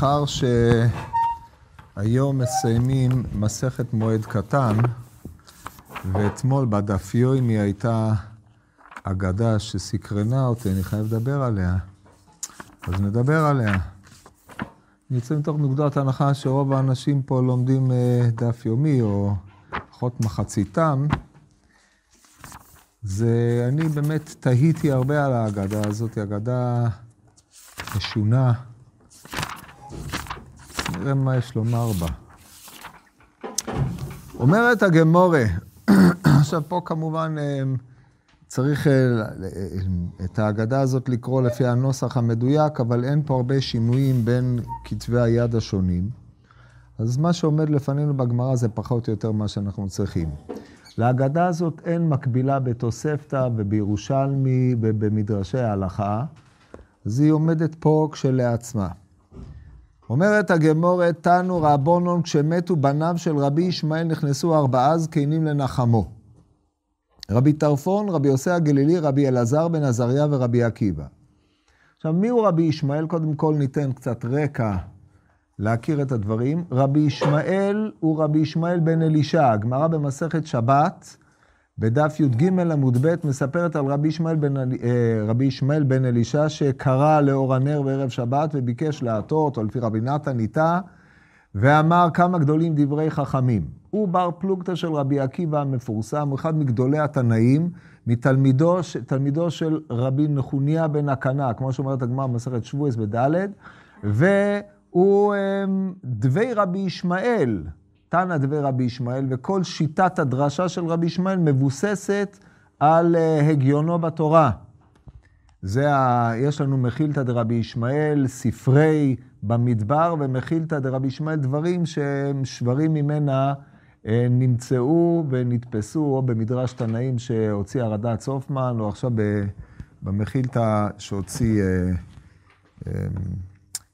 מאחר שהיום מסיימים מסכת מועד קטן, ואתמול בדף יוימי הייתה אגדה שסקרנה אותי, אני חייב לדבר עליה. אז נדבר עליה. אני יוצא מתוך נקודת הנחה שרוב האנשים פה לומדים אה, דף יומי, או לפחות מחציתם. זה, אני באמת תהיתי הרבה על האגדה הזאת, אגדה משונה. נראה מה יש לומר בה. אומרת הגמורה, עכשיו פה כמובן אה, צריך אה, את ההגדה הזאת לקרוא לפי הנוסח המדויק, אבל אין פה הרבה שינויים בין כתבי היד השונים. אז מה שעומד לפנינו בגמרא זה פחות או יותר מה שאנחנו צריכים. להגדה הזאת אין מקבילה בתוספתא ובירושלמי ובמדרשי ההלכה, אז היא עומדת פה כשלעצמה. אומרת הגמורת, תנו רבונון, כשמתו בניו של רבי ישמעאל נכנסו ארבעה זקנים לנחמו. רבי טרפון, רבי יוסי הגלילי, רבי אלעזר בן עזריה ורבי עקיבא. עכשיו, מי הוא רבי ישמעאל? קודם כל ניתן קצת רקע להכיר את הדברים. רבי ישמעאל הוא רבי ישמעאל בן אלישע. הגמרא במסכת שבת, בדף י"ג עמוד ב', מספרת על רבי ישמעאל בן, אה, רבי ישמעאל בן אלישע, שקרא לאור הנר בערב שבת וביקש להטות, או לפי רבי נתן ניטה, ואמר כמה גדולים דברי חכמים. הוא בר פלוגתא של רבי עקיבא המפורסם, הוא אחד מגדולי התנאים, מתלמידו של רבי נחוניה בן הקנה, כמו שאומרת הגמרא במסכת שבועס בד', והוא אמ, דבי רבי ישמעאל, תנא דבי רבי ישמעאל, וכל שיטת הדרשה של רבי ישמעאל מבוססת על אה, הגיונו בתורה. זה ה... יש לנו מחילתא דרבי ישמעאל, ספרי במדבר, ומחילתא דרבי ישמעאל, דברים שהם שברים ממנה אה, נמצאו ונתפסו, או במדרש תנאים שהוציא הרד"צ צופמן, או עכשיו במחילתא שהוציא אה,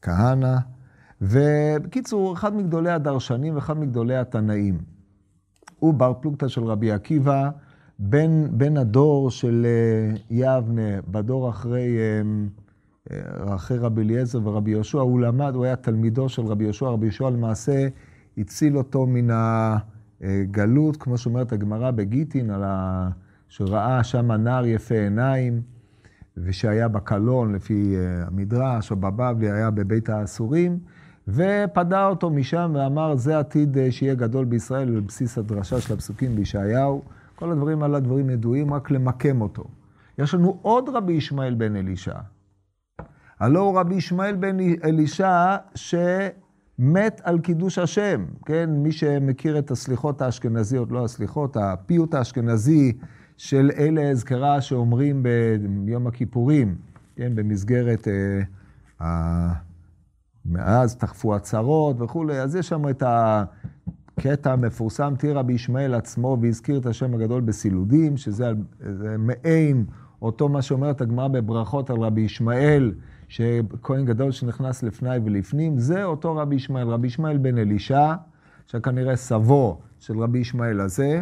כהנא. ובקיצור, אחד מגדולי הדרשנים ואחד מגדולי התנאים. הוא בר פלוגתא של רבי עקיבא, בן, בן הדור של יבנה, בדור אחרי, אחרי רבי אליעזר ורבי יהושע, הוא למד, הוא היה תלמידו של רבי יהושע, רבי יהושע למעשה הציל אותו מן הגלות, כמו שאומרת הגמרא בגיטין, על ה... שראה שם נער יפה עיניים, ושהיה בקלון, לפי המדרש, או בבבלי, היה בבית האסורים. ופדה אותו משם ואמר, זה עתיד אה, שיהיה גדול בישראל, על בסיס הדרשה של הפסוקים בישעיהו. כל הדברים על הדברים ידועים, רק למקם אותו. יש לנו עוד רבי ישמעאל בן אלישע. הלא הוא רבי ישמעאל בן אלישע שמת על קידוש השם. כן, מי שמכיר את הסליחות האשכנזיות, לא הסליחות, הפיוט האשכנזי של אלה אזכרה שאומרים ביום הכיפורים, כן, במסגרת אה, מאז תחפו הצהרות וכולי, אז יש שם את הקטע המפורסם, תראה רבי ישמעאל עצמו והזכיר את השם הגדול בסילודים, שזה מעין אותו מה שאומרת הגמרא בברכות על רבי ישמעאל, שכהן גדול שנכנס לפני ולפנים, זה אותו רבי ישמעאל, רבי ישמעאל בן אלישע, שכנראה סבו של רבי ישמעאל הזה,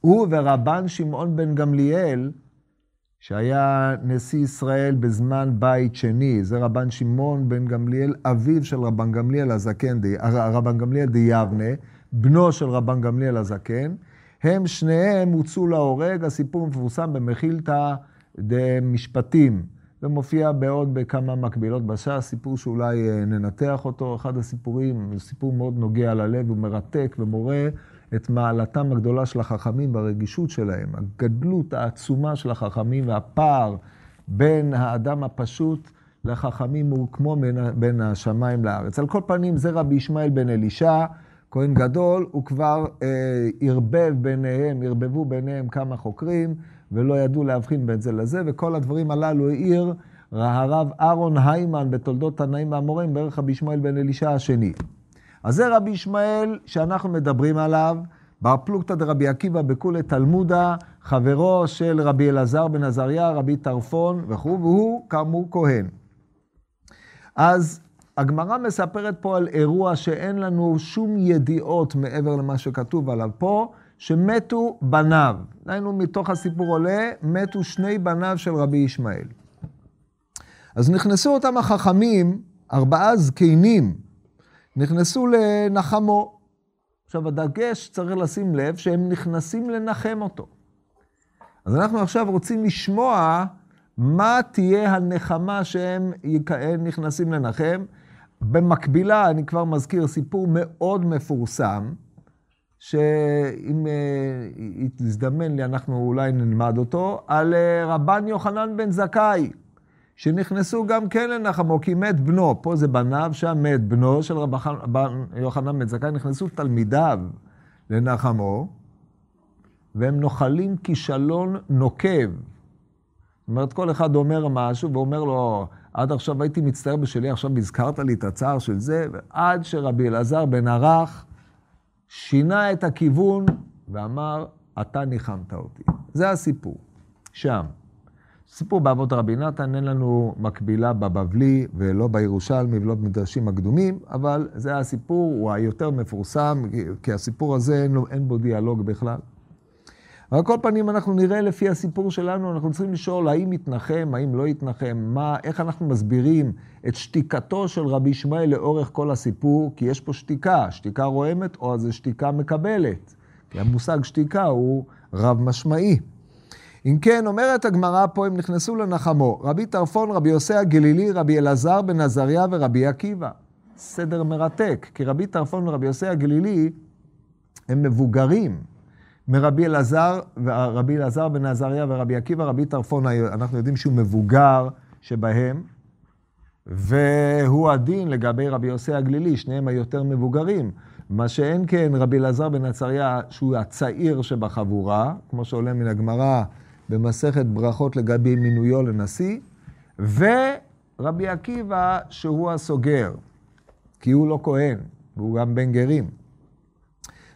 הוא ורבן שמעון בן גמליאל, שהיה נשיא ישראל בזמן בית שני, זה רבן שמעון בן גמליאל, אביו של רבן גמליאל הזקן, רבן גמליאל דיבנה, בנו של רבן גמליאל הזקן, הם שניהם הוצאו להורג, הסיפור מפורסם במחילתא דמשפטים, ומופיע בעוד בכמה מקבילות בש"ס, סיפור שאולי אה, ננתח אותו, אחד הסיפורים, סיפור מאוד נוגע ללב, הוא מרתק ומורה את מעלתם הגדולה של החכמים והרגישות שלהם, הגדלות העצומה של החכמים והפער בין האדם הפשוט לחכמים הוא כמו בין, בין השמיים לארץ. על כל פנים, זה רבי ישמעאל בן אלישע, כהן גדול, הוא כבר אה, ערבב ביניהם, ערבבו ביניהם כמה חוקרים, ולא ידעו להבחין בין זה לזה, וכל הדברים הללו העיר הרב אהרון היימן בתולדות תנאים והמורים, בערך רבי ישמעאל בן אלישע השני. אז זה רבי ישמעאל שאנחנו מדברים עליו, בר פלוגתא דרבי עקיבא בכולי תלמודה, חברו של רבי אלעזר בן עזריה, רבי טרפון וכו', והוא כאמור כהן. אז הגמרא מספרת פה על אירוע שאין לנו שום ידיעות מעבר למה שכתוב עליו פה, שמתו בניו. היינו מתוך הסיפור עולה, מתו שני בניו של רבי ישמעאל. אז נכנסו אותם החכמים ארבעה זקנים נכנסו לנחמו. עכשיו, הדגש צריך לשים לב שהם נכנסים לנחם אותו. אז אנחנו עכשיו רוצים לשמוע מה תהיה הנחמה שהם נכנסים לנחם. במקבילה, אני כבר מזכיר סיפור מאוד מפורסם, שאם אה, יזדמן לי, אנחנו אולי נלמד אותו, על אה, רבן יוחנן בן זכאי, שנכנסו גם כן לנחמו, כי מת בנו. פה זה בניו, שם מת בנו של רבן יוחנן בן זכאי, נכנסו תלמידיו לנחמו, והם נוחלים כישלון נוקב. זאת אומרת, כל אחד אומר משהו ואומר לו, עד עכשיו הייתי מצטער בשלי, עכשיו הזכרת לי את הצער של זה, ועד שרבי אלעזר בן ערך שינה את הכיוון ואמר, אתה ניחמת אותי. זה הסיפור, שם. סיפור באבות רבי נתן, אין לנו מקבילה בבבלי ולא בירושלמי ולא במדרשים הקדומים, אבל זה הסיפור, הוא היותר מפורסם, כי הסיפור הזה אין, לו, אין בו דיאלוג בכלל. על כל פנים, אנחנו נראה לפי הסיפור שלנו, אנחנו צריכים לשאול האם יתנחם, האם לא יתנחם, מה, איך אנחנו מסבירים את שתיקתו של רבי ישמעאל לאורך כל הסיפור, כי יש פה שתיקה, שתיקה רועמת או זו שתיקה מקבלת. כי המושג שתיקה הוא רב משמעי. אם כן, אומרת הגמרא פה, הם נכנסו לנחמו, רבי טרפון, רבי יוסי הגלילי, רבי אלעזר בן עזריה ורבי עקיבא. סדר מרתק, כי רבי טרפון ורבי יוסי הגלילי הם מבוגרים. מרבי אלעזר, רבי אלעזר בן עזריה ורבי עקיבא, רבי טרפון, אנחנו יודעים שהוא מבוגר שבהם, והוא הדין לגבי רבי יוסי הגלילי, שניהם היותר מבוגרים. מה שאין כן רבי אלעזר בן עזריה, שהוא הצעיר שבחבורה, כמו שעולה מן הגמרא במסכת ברכות לגבי מינויו לנשיא, ורבי עקיבא, שהוא הסוגר, כי הוא לא כהן, והוא גם בן גרים.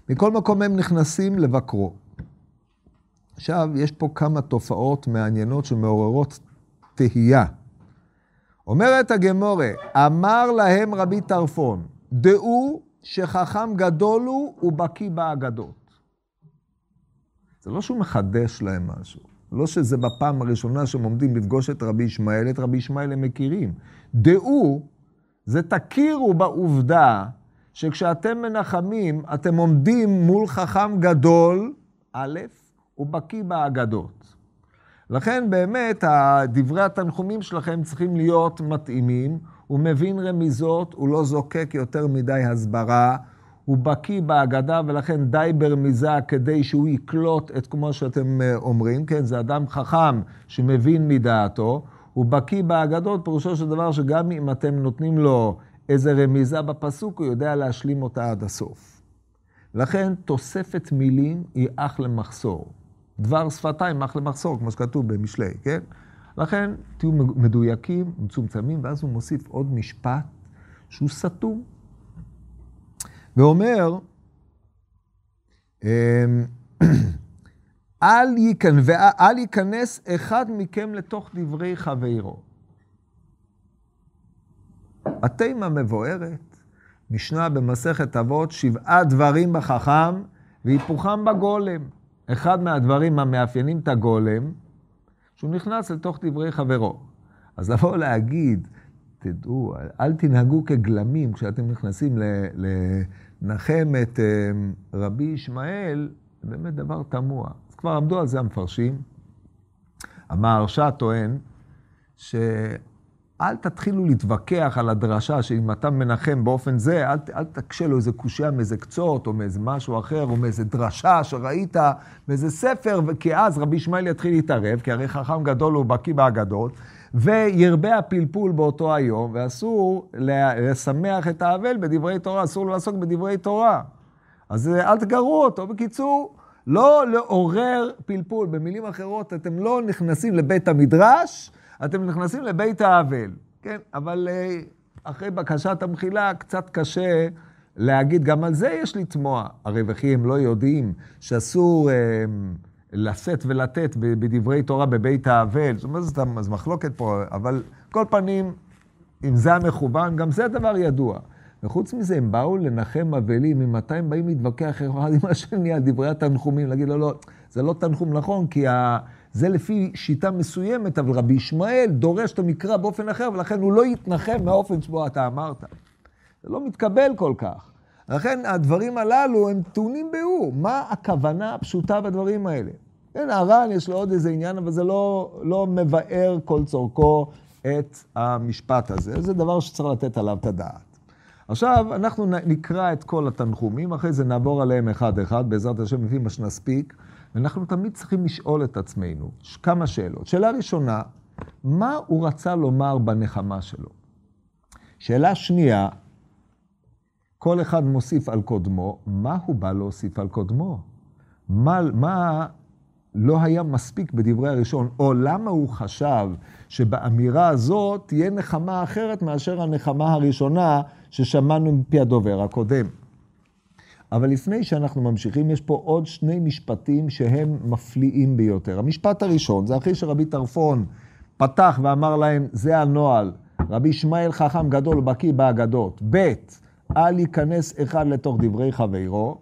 מכל מקום הם נכנסים לבקרו. עכשיו, יש פה כמה תופעות מעניינות שמעוררות תהייה. אומרת הגמורה, אמר להם רבי טרפון, דעו שחכם גדול הוא ובקיא באגדות. זה לא שהוא מחדש להם משהו. לא שזה בפעם הראשונה שהם עומדים לפגוש את רבי ישמעאל, את רבי ישמעאל הם מכירים. דעו, זה תכירו בעובדה שכשאתם מנחמים, אתם עומדים מול חכם גדול, א', ובקיא באגדות. לכן באמת דברי התנחומים שלכם צריכים להיות מתאימים, הוא מבין רמיזות, הוא לא זוקק יותר מדי הסברה, הוא בקיא בהגדה ולכן די ברמיזה כדי שהוא יקלוט את כמו שאתם אה, אומרים, כן, זה אדם חכם שמבין מדעתו, הוא בקיא באגדות, פירושו של דבר שגם אם אתם נותנים לו איזה רמיזה בפסוק, הוא יודע להשלים אותה עד הסוף. לכן תוספת מילים היא אח למחסור. דבר שפתיים אח למחסור, כמו שכתוב במשלי, כן? לכן תהיו מדויקים, מצומצמים, ואז הוא מוסיף עוד משפט שהוא סתום. ואומר, אמ, אל, ייכנס אחד מכם לתוך דברי חברו. התימה מבוארת, משנה במסכת אבות, שבעה דברים בחכם והיפוכם בגולם. אחד מהדברים המאפיינים את הגולם, שהוא נכנס לתוך דברי חברו. אז לבוא להגיד, תדעו, אל תנהגו כגלמים כשאתם נכנסים לנחם את אה, רבי ישמעאל, באמת דבר תמוה. אז כבר עמדו על זה המפרשים. המהרש"א טוען ש... אל תתחילו להתווכח על הדרשה שאם אתה מנחם באופן זה, אל, אל תקשה לו איזה קושייה מאיזה קצות, או מאיזה משהו אחר, או מאיזה דרשה שראית מאיזה ספר, כי אז רבי ישמעאל יתחיל להתערב, כי הרי חכם גדול הוא בקיא באגדות, וירבה הפלפול באותו היום, ואסור לשמח את האבל בדברי תורה, אסור לעסוק בדברי תורה. אז אל תגרו אותו. בקיצור, לא לעורר פלפול. במילים אחרות, אתם לא נכנסים לבית המדרש, אתם נכנסים לבית האבל, כן? אבל אה, אחרי בקשת המחילה קצת קשה להגיד, גם על זה יש לתמוע. הרי וכי הם לא יודעים שאסור אה, לשאת ולתת בדברי תורה בבית האבל. זאת אומרת, זו מחלוקת פה, אבל כל פנים, אם זה המכוון, גם זה דבר ידוע. וחוץ מזה, הם באו לנחם אבלים, ממתי הם באים להתווכח אחד עם השני על דברי התנחומים, להגיד לו, לא, זה לא תנחום נכון, כי ה... זה לפי שיטה מסוימת, אבל רבי ישמעאל דורש את המקרא באופן אחר, ולכן הוא לא יתנחם מהאופן שבו אתה אמרת. זה לא מתקבל כל כך. לכן הדברים הללו הם טעונים ביאור. מה הכוונה הפשוטה בדברים האלה? כן, הר"ן יש לו עוד איזה עניין, אבל זה לא, לא מבאר כל צורכו את המשפט הזה. זה דבר שצריך לתת עליו את הדעת. עכשיו, אנחנו נקרא את כל התנחומים, אחרי זה נעבור עליהם אחד-אחד, בעזרת השם, לפי מה שנספיק, ואנחנו תמיד צריכים לשאול את עצמנו כמה שאלות. שאלה ראשונה, מה הוא רצה לומר בנחמה שלו? שאלה שנייה, כל אחד מוסיף על קודמו, מה הוא בא להוסיף על קודמו? מה, מה לא היה מספיק בדברי הראשון, או למה הוא חשב שבאמירה הזאת תהיה נחמה אחרת מאשר הנחמה הראשונה ששמענו מפי הדובר הקודם. אבל לפני שאנחנו ממשיכים, יש פה עוד שני משפטים שהם מפליאים ביותר. המשפט הראשון, זה אחרי שרבי טרפון פתח ואמר להם, זה הנוהל, רבי ישמעאל חכם גדול ובקיא באגדות. ב', אל ייכנס אחד לתוך דברי חברו.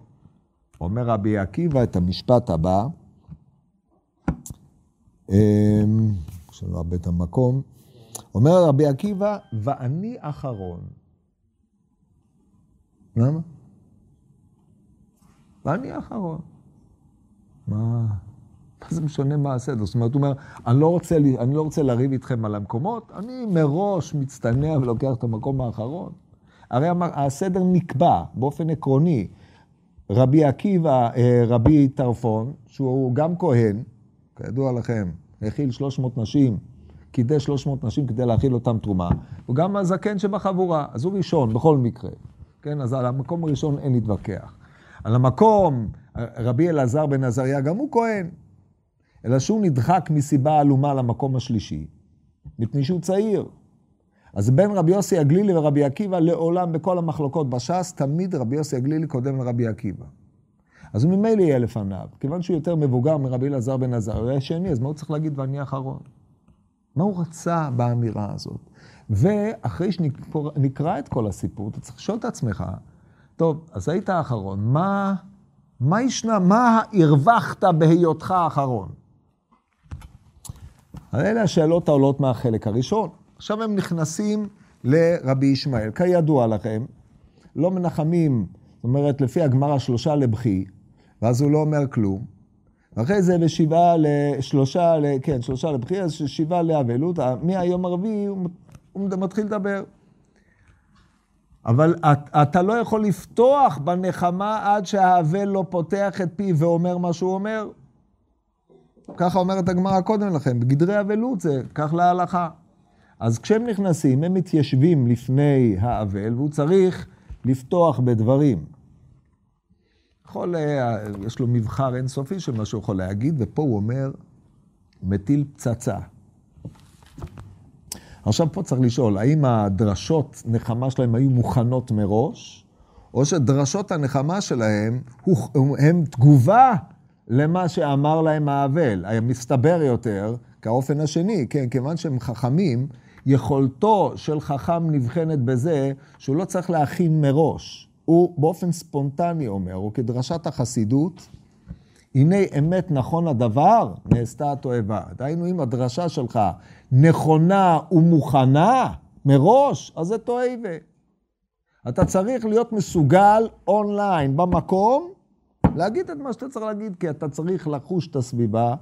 אומר רבי עקיבא את המשפט הבא, אמ, אאבד את המקום, אומר רבי עקיבא, ואני אחרון. למה? ואני האחרון. מה, מה זה משנה מה הסדר? זאת אומרת, הוא אומר, אני לא, רוצה, אני לא רוצה לריב איתכם על המקומות, אני מראש מצטנע ולוקח את המקום האחרון. הרי הסדר נקבע באופן עקרוני. רבי עקיבא, אה, רבי טרפון, שהוא גם כהן, כידוע לכם, האכיל 300 נשים, קידש 300 נשים כדי להאכיל אותם תרומה, הוא גם הזקן שבחבורה, אז הוא ראשון בכל מקרה. כן, אז על המקום הראשון אין להתווכח. על המקום, רבי אלעזר בן עזריה, גם הוא כהן. אלא שהוא נדחק מסיבה עלומה למקום השלישי, מפני שהוא צעיר. אז בין רבי יוסי הגלילי ורבי עקיבא, לעולם בכל המחלוקות בש"ס, תמיד רבי יוסי הגלילי קודם לרבי עקיבא. אז הוא ממילא יהיה לפניו. כיוון שהוא יותר מבוגר מרבי אלעזר בן עזר, הוא היה שני, אז מה הוא צריך להגיד ואני האחרון? מה הוא רצה באמירה הזאת? ואחרי שנקרא את כל הסיפור, אתה צריך לשאול את עצמך, טוב, אז היית האחרון, מה, מה ישנה, מה הרווחת בהיותך האחרון? אלה השאלות העולות מהחלק הראשון. עכשיו הם נכנסים לרבי ישמעאל. כידוע לכם, לא מנחמים, זאת אומרת, לפי הגמרא שלושה לבכי, ואז הוא לא אומר כלום. ואחרי זה בשבעה לשלושה, כן, שלושה לבכי, אז שבעה לאבלות, מהיום הרביעי הוא הוא מתחיל לדבר. אבל אתה לא יכול לפתוח בנחמה עד שהאבל לא פותח את פיו ואומר מה שהוא אומר. ככה אומרת הגמרא קודם לכן, בגדרי אבלות זה, כך להלכה. אז כשהם נכנסים, הם מתיישבים לפני האבל, והוא צריך לפתוח בדברים. יכול, יש לו מבחר אינסופי של מה שהוא יכול להגיד, ופה הוא אומר, מטיל פצצה. עכשיו פה צריך לשאול, האם הדרשות נחמה שלהם היו מוכנות מראש, או שדרשות הנחמה שלהם הם תגובה למה שאמר להם האבל. היה מסתבר יותר, כאופן השני, כן, כיוון שהם חכמים, יכולתו של חכם נבחנת בזה שהוא לא צריך להכין מראש. הוא באופן ספונטני אומר, או כדרשת החסידות, הנה אמת נכון הדבר, נעשתה התועבה. דהיינו, אם הדרשה שלך נכונה ומוכנה מראש, אז זה תועבה. אתה צריך להיות מסוגל אונליין, במקום, להגיד את מה שאתה צריך להגיד, כי אתה צריך לחוש את הסביבה,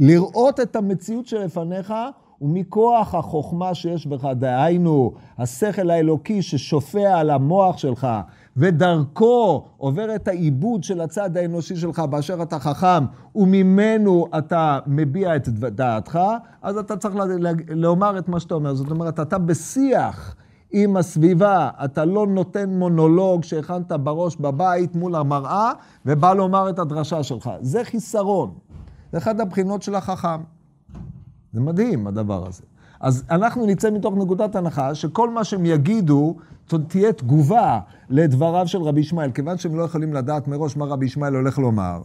לראות את המציאות שלפניך, ומכוח החוכמה שיש בך, דהיינו, השכל האלוקי ששופע על המוח שלך, ודרכו עובר את העיבוד של הצד האנושי שלך באשר אתה חכם, וממנו אתה מביע את דעתך, אז אתה צריך לומר את מה שאתה אומר. זאת אומרת, אתה בשיח עם הסביבה, אתה לא נותן מונולוג שהכנת בראש בבית מול המראה, ובא לומר את הדרשה שלך. זה חיסרון. זה אחת הבחינות של החכם. זה מדהים, הדבר הזה. אז אנחנו נצא מתוך נקודת הנחה שכל מה שהם יגידו, תהיה תגובה לדבריו של רבי ישמעאל, כיוון שהם לא יכולים לדעת מראש מה רבי ישמעאל הולך לומר,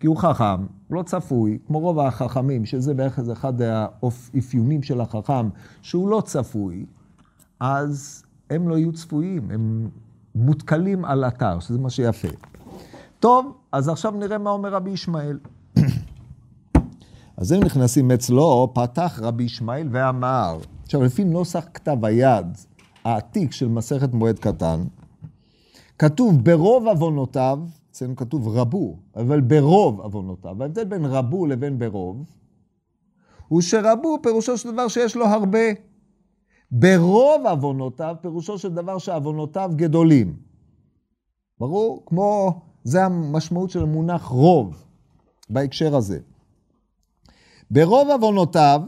כי הוא חכם, לא צפוי, כמו רוב החכמים, שזה בערך איזה אחד האפיונים של החכם, שהוא לא צפוי, אז הם לא יהיו צפויים, הם מותקלים על אתר, שזה מה שיפה. טוב, אז עכשיו נראה מה אומר רבי ישמעאל. אז הם נכנסים אצלו, פתח רבי ישמעאל ואמר, עכשיו לפי נוסח כתב היד העתיק של מסכת מועד קטן, כתוב ברוב עוונותיו, אצלנו כתוב רבו, אבל ברוב עוונותיו. ההבדל בין רבו לבין ברוב, הוא שרבו פירושו של דבר שיש לו הרבה. ברוב עוונותיו פירושו של דבר שעוונותיו גדולים. ברור? כמו, זה המשמעות של המונח רוב בהקשר הזה. ברוב עוונותיו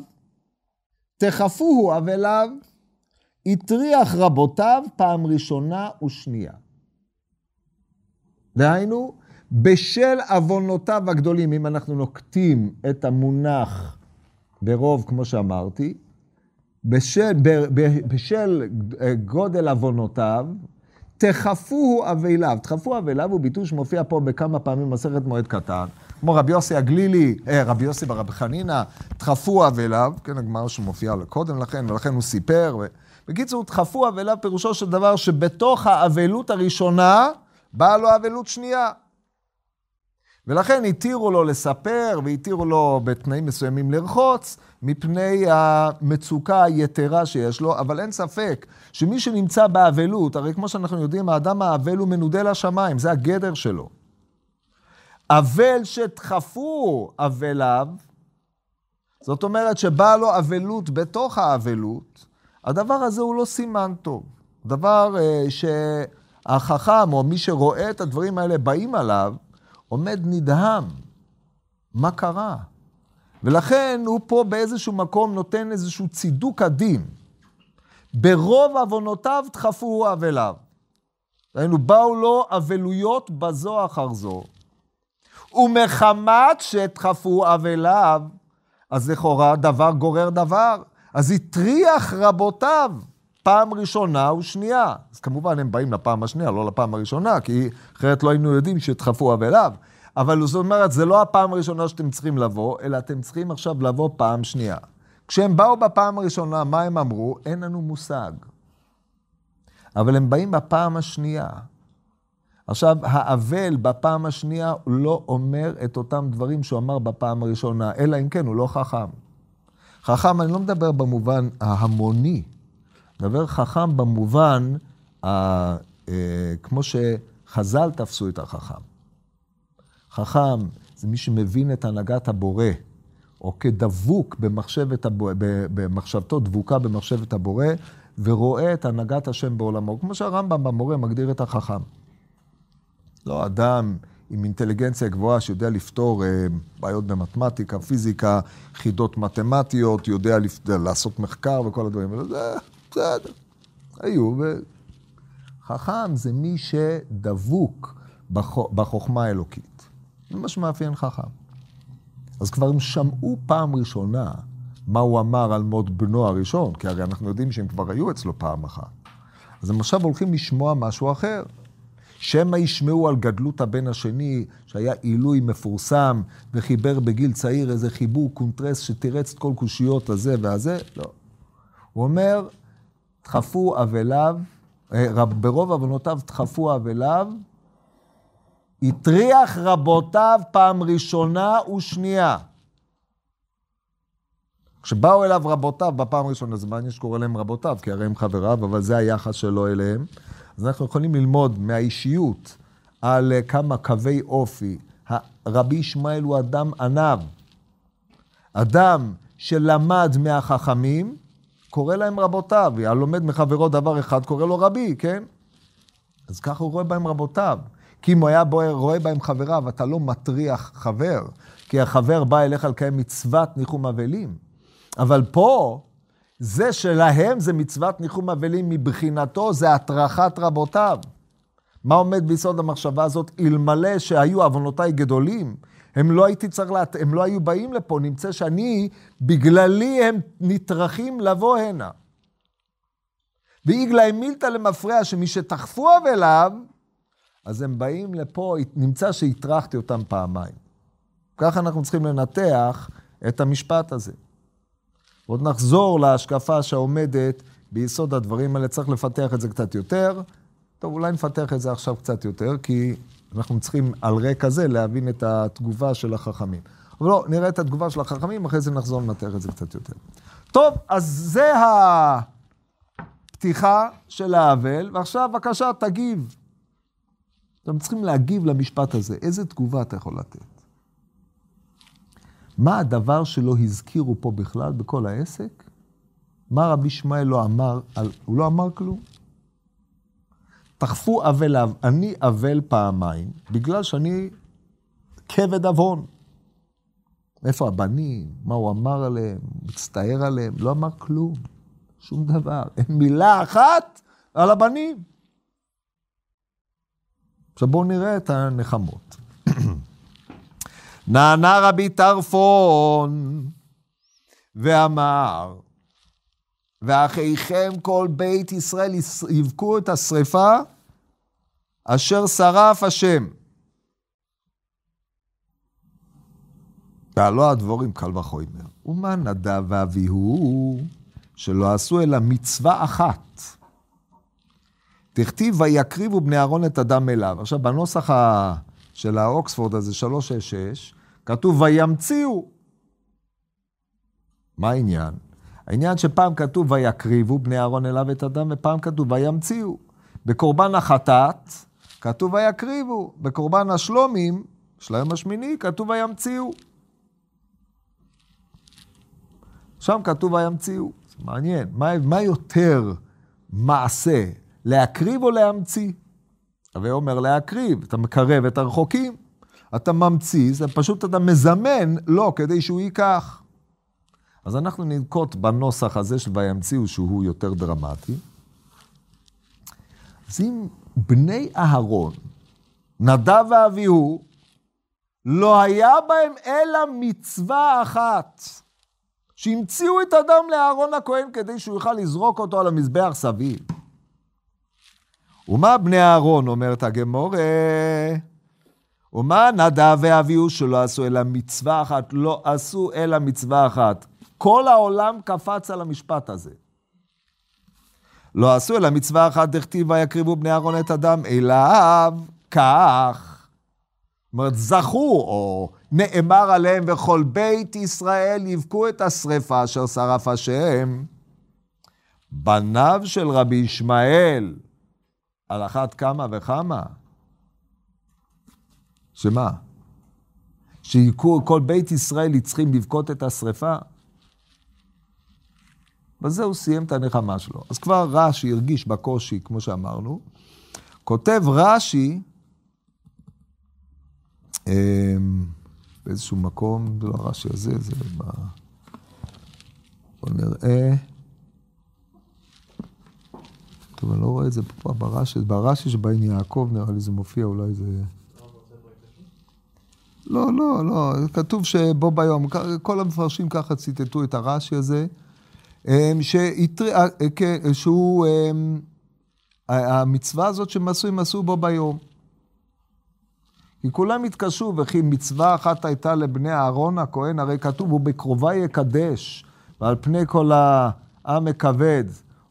תכפוהו אבליו, הטריח רבותיו פעם ראשונה ושנייה. דהיינו, בשל עוונותיו הגדולים, אם אנחנו נוקטים את המונח ברוב, כמו שאמרתי, בשל, בשל גודל עוונותיו, תכפוהו אבליו. תכפו אבליו הוא ביטוי שמופיע פה בכמה פעמים במסכת מועד קטן. כמו רבי יוסי הגלילי, אה, רבי יוסי ברבי חנינא, דחפו אבליו, כן, הגמר שמופיע קודם לכן, ולכן הוא סיפר. ו... בקיצור, דחפו אבליו פירושו של דבר שבתוך האבלות הראשונה, באה לו אבלות שנייה. ולכן התירו לו לספר והתירו לו בתנאים מסוימים לרחוץ, מפני המצוקה היתרה שיש לו, אבל אין ספק שמי שנמצא באבלות, הרי כמו שאנחנו יודעים, האדם האבל הוא מנודה לשמיים, זה הגדר שלו. אבל שדחפו אבליו, זאת אומרת שבאה לו אבלות בתוך האבלות, הדבר הזה הוא לא סימן טוב. דבר uh, שהחכם, או מי שרואה את הדברים האלה באים עליו, עומד נדהם. מה קרה? ולכן הוא פה באיזשהו מקום נותן איזשהו צידוק הדין. ברוב עוונותיו דחפו אבליו. היינו, באו לו אבלויות בזו אחר זו. ומחמת שדחפו אבליו, אז לכאורה דבר גורר דבר. אז הטריח רבותיו פעם ראשונה ושנייה. אז כמובן הם באים לפעם השנייה, לא לפעם הראשונה, כי אחרת לא היינו יודעים שדחפו אבליו. אבל זאת אומרת, זה לא הפעם הראשונה שאתם צריכים לבוא, אלא אתם צריכים עכשיו לבוא פעם שנייה. כשהם באו בפעם הראשונה, מה הם אמרו? אין לנו מושג. אבל הם באים בפעם השנייה. עכשיו, האבל בפעם השנייה לא אומר את אותם דברים שהוא אמר בפעם הראשונה, אלא אם כן הוא לא חכם. חכם, אני לא מדבר במובן ההמוני, מדבר חכם במובן, ה, אה, כמו שחז"ל תפסו את החכם. חכם זה מי שמבין את הנהגת הבורא, או כדבוק במחשבת הבורא, במחשבתו דבוקה במחשבת הבורא, ורואה את הנהגת השם בעולמו, כמו שהרמב"ם במורה מגדיר את החכם. לא אדם עם אינטליגנציה גבוהה שיודע לפתור אה, בעיות במתמטיקה, פיזיקה, חידות מתמטיות, יודע לפ... לעשות מחקר וכל הדברים האלה, זה בסדר. היו, וחכם זה מי שדבוק בח... בחוכמה האלוקית. זה מה שמאפיין חכם. אז כבר הם שמעו פעם ראשונה מה הוא אמר על מות בנו הראשון, כי הרי אנחנו יודעים שהם כבר היו אצלו פעם אחת. אז הם עכשיו הולכים לשמוע משהו אחר. שמא ישמעו על גדלות הבן השני, שהיה עילוי מפורסם, וחיבר בגיל צעיר איזה חיבור קונטרס שתירץ את כל קושיות הזה והזה, לא. הוא אומר, דחפו אבליו, אה, ברוב עוונותיו דחפו אבליו, הטריח רבותיו פעם ראשונה ושנייה. כשבאו אליו רבותיו בפעם הראשונה, זה מעניין שקורא להם רבותיו, כי הרי הם חבריו, אבל זה היחס שלו אליהם. אז אנחנו יכולים ללמוד מהאישיות על אה, כמה קווי אופי. רבי ישמעאל הוא אדם ענב. אדם שלמד מהחכמים, קורא להם רבותיו. הלומד מחברו דבר אחד, קורא לו רבי, כן? אז ככה הוא רואה בהם רבותיו. כי אם הוא היה רואה בהם חבריו, אתה לא מטריח חבר, כי החבר בא אליך לקיים מצוות ניחום אבלים. אבל פה, זה שלהם זה מצוות ניחום אבלים מבחינתו, זה הטרחת רבותיו. מה עומד ביסוד המחשבה הזאת? אלמלא שהיו עוונותיי גדולים, הם לא הייתי צריך, לה... הם לא היו באים לפה, נמצא שאני, בגללי הם נטרחים לבוא הנה. ואיגלה מילתא למפרע שמי שתחפו אליו, אז הם באים לפה, נמצא שהטרחתי אותם פעמיים. ככה אנחנו צריכים לנתח את המשפט הזה. עוד נחזור להשקפה שעומדת ביסוד הדברים האלה, צריך לפתח את זה קצת יותר. טוב, אולי נפתח את זה עכשיו קצת יותר, כי אנחנו צריכים על רקע זה להבין את התגובה של החכמים. אבל לא, נראה את התגובה של החכמים, אחרי זה נחזור לנתח את זה קצת יותר. טוב, אז זה הפתיחה של האבל, ועכשיו בבקשה תגיב. אתם צריכים להגיב למשפט הזה. איזה תגובה אתה יכול לתת? מה הדבר שלא הזכירו פה בכלל, בכל העסק? מה רבי ישמעאל לא אמר, הוא לא אמר כלום. תחפו אבל, אני אבל פעמיים, בגלל שאני כבד עוון. איפה הבנים? מה הוא אמר עליהם? מצטער עליהם? לא אמר כלום. שום דבר. אין מילה אחת על הבנים. עכשיו בואו נראה את הנחמות. נענה רבי טרפון ואמר, ואחיכם כל בית ישראל יבכו את השרפה אשר שרף השם. ועלו הדבורים קל וחומר. ומה נדב ואביהו שלא עשו אלא מצווה אחת. תכתיב ויקריבו בני אהרון את הדם אליו. עכשיו, בנוסח. של האוקספורד הזה, 366, כתוב וימציאו. מה העניין? העניין שפעם כתוב ויקריבו בני אהרון אליו את הדם, ופעם כתוב וימציאו. בקורבן החטאת כתוב ויקריבו, בקורבן השלומים, של היום השמיני, כתוב וימציאו. שם כתוב וימציאו. מעניין, מה, מה יותר מעשה, להקריב או להמציא? הווה אומר להקריב, אתה מקרב את הרחוקים, אתה ממציא, זה פשוט אתה מזמן לו כדי שהוא ייקח. אז אנחנו ננקוט בנוסח הזה של וימציאו שהוא יותר דרמטי. אז אם בני אהרון, נדב ואביהו, לא היה בהם אלא מצווה אחת, שהמציאו את הדם לאהרון הכהן כדי שהוא יוכל לזרוק אותו על המזבח סביב. ומה בני אהרון, אומרת הגמורה? ומה נדב ואביהו שלא עשו אלא מצווה אחת? לא עשו אלא מצווה אחת. כל העולם קפץ על המשפט הזה. לא עשו אלא מצווה אחת, דכתיב ויקריבו בני אהרון את הדם אליו, כך. זאת אומרת, זכו, או נאמר עליהם, וכל בית ישראל יבכו את השרפה אשר שרף השם. בניו של רבי ישמעאל, על אחת כמה וכמה. שמה? שכל בית ישראל צריכים לבכות את השרפה? בזה הוא סיים את הנחמה שלו. אז כבר רש"י הרגיש בקושי, כמו שאמרנו. כותב רש"י, אמ, באיזשהו מקום, זה לא הרש"י הזה, זה ב... בואו נראה. טוב, אני לא רואה את זה פה ברש"י, ברש"י שבעין יעקב נראה לי זה מופיע, אולי זה... לא, לא, לא, כתוב שבו ביום, כל המפרשים ככה ציטטו את הרש"י הזה. אמ. אה, כן, שהוא, אמ, המצווה הזאת שהם עשו, הם עשו בו ביום. כי כולם התקשו, וכי מצווה אחת הייתה לבני אהרון הכהן, הרי כתוב, הוא בקרובה יקדש, ועל פני כל העם אכבד.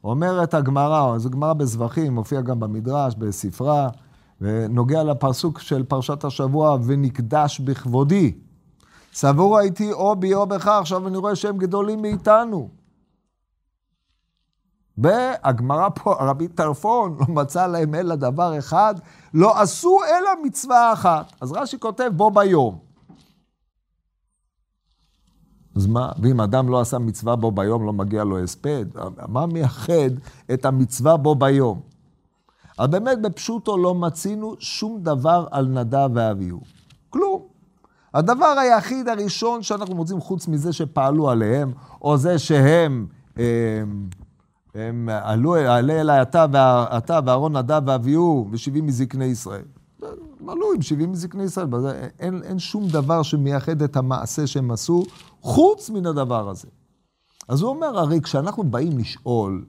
אומרת הגמרא, זו גמרא בזבחים, מופיע גם במדרש, בספרה, ונוגע לפסוק של פרשת השבוע, ונקדש בכבודי. סבור הייתי או בי או בך, עכשיו אני רואה שהם גדולים מאיתנו. והגמרא פה, רבי טרפון, לא מצא להם אלא דבר אחד, לא עשו אלא מצווה אחת. אז רש"י כותב בו ביום. אז מה, ואם אדם לא עשה מצווה בו ביום, לא מגיע לו הספד? מה מייחד את המצווה בו ביום? אבל באמת בפשוטו לא מצינו שום דבר על נדב ואביהו. כלום. הדבר היחיד הראשון שאנחנו מוצאים חוץ מזה שפעלו עליהם, או זה שהם... אה, הם עלו, עלה אליי אתה, ואהרון נדב ואביהו ושבעים מזקני ישראל. הם עלו עם שבעים מזקני ישראל, אין, אין שום דבר שמייחד את המעשה שהם עשו, חוץ מן הדבר הזה. אז הוא אומר, הרי כשאנחנו באים לשאול,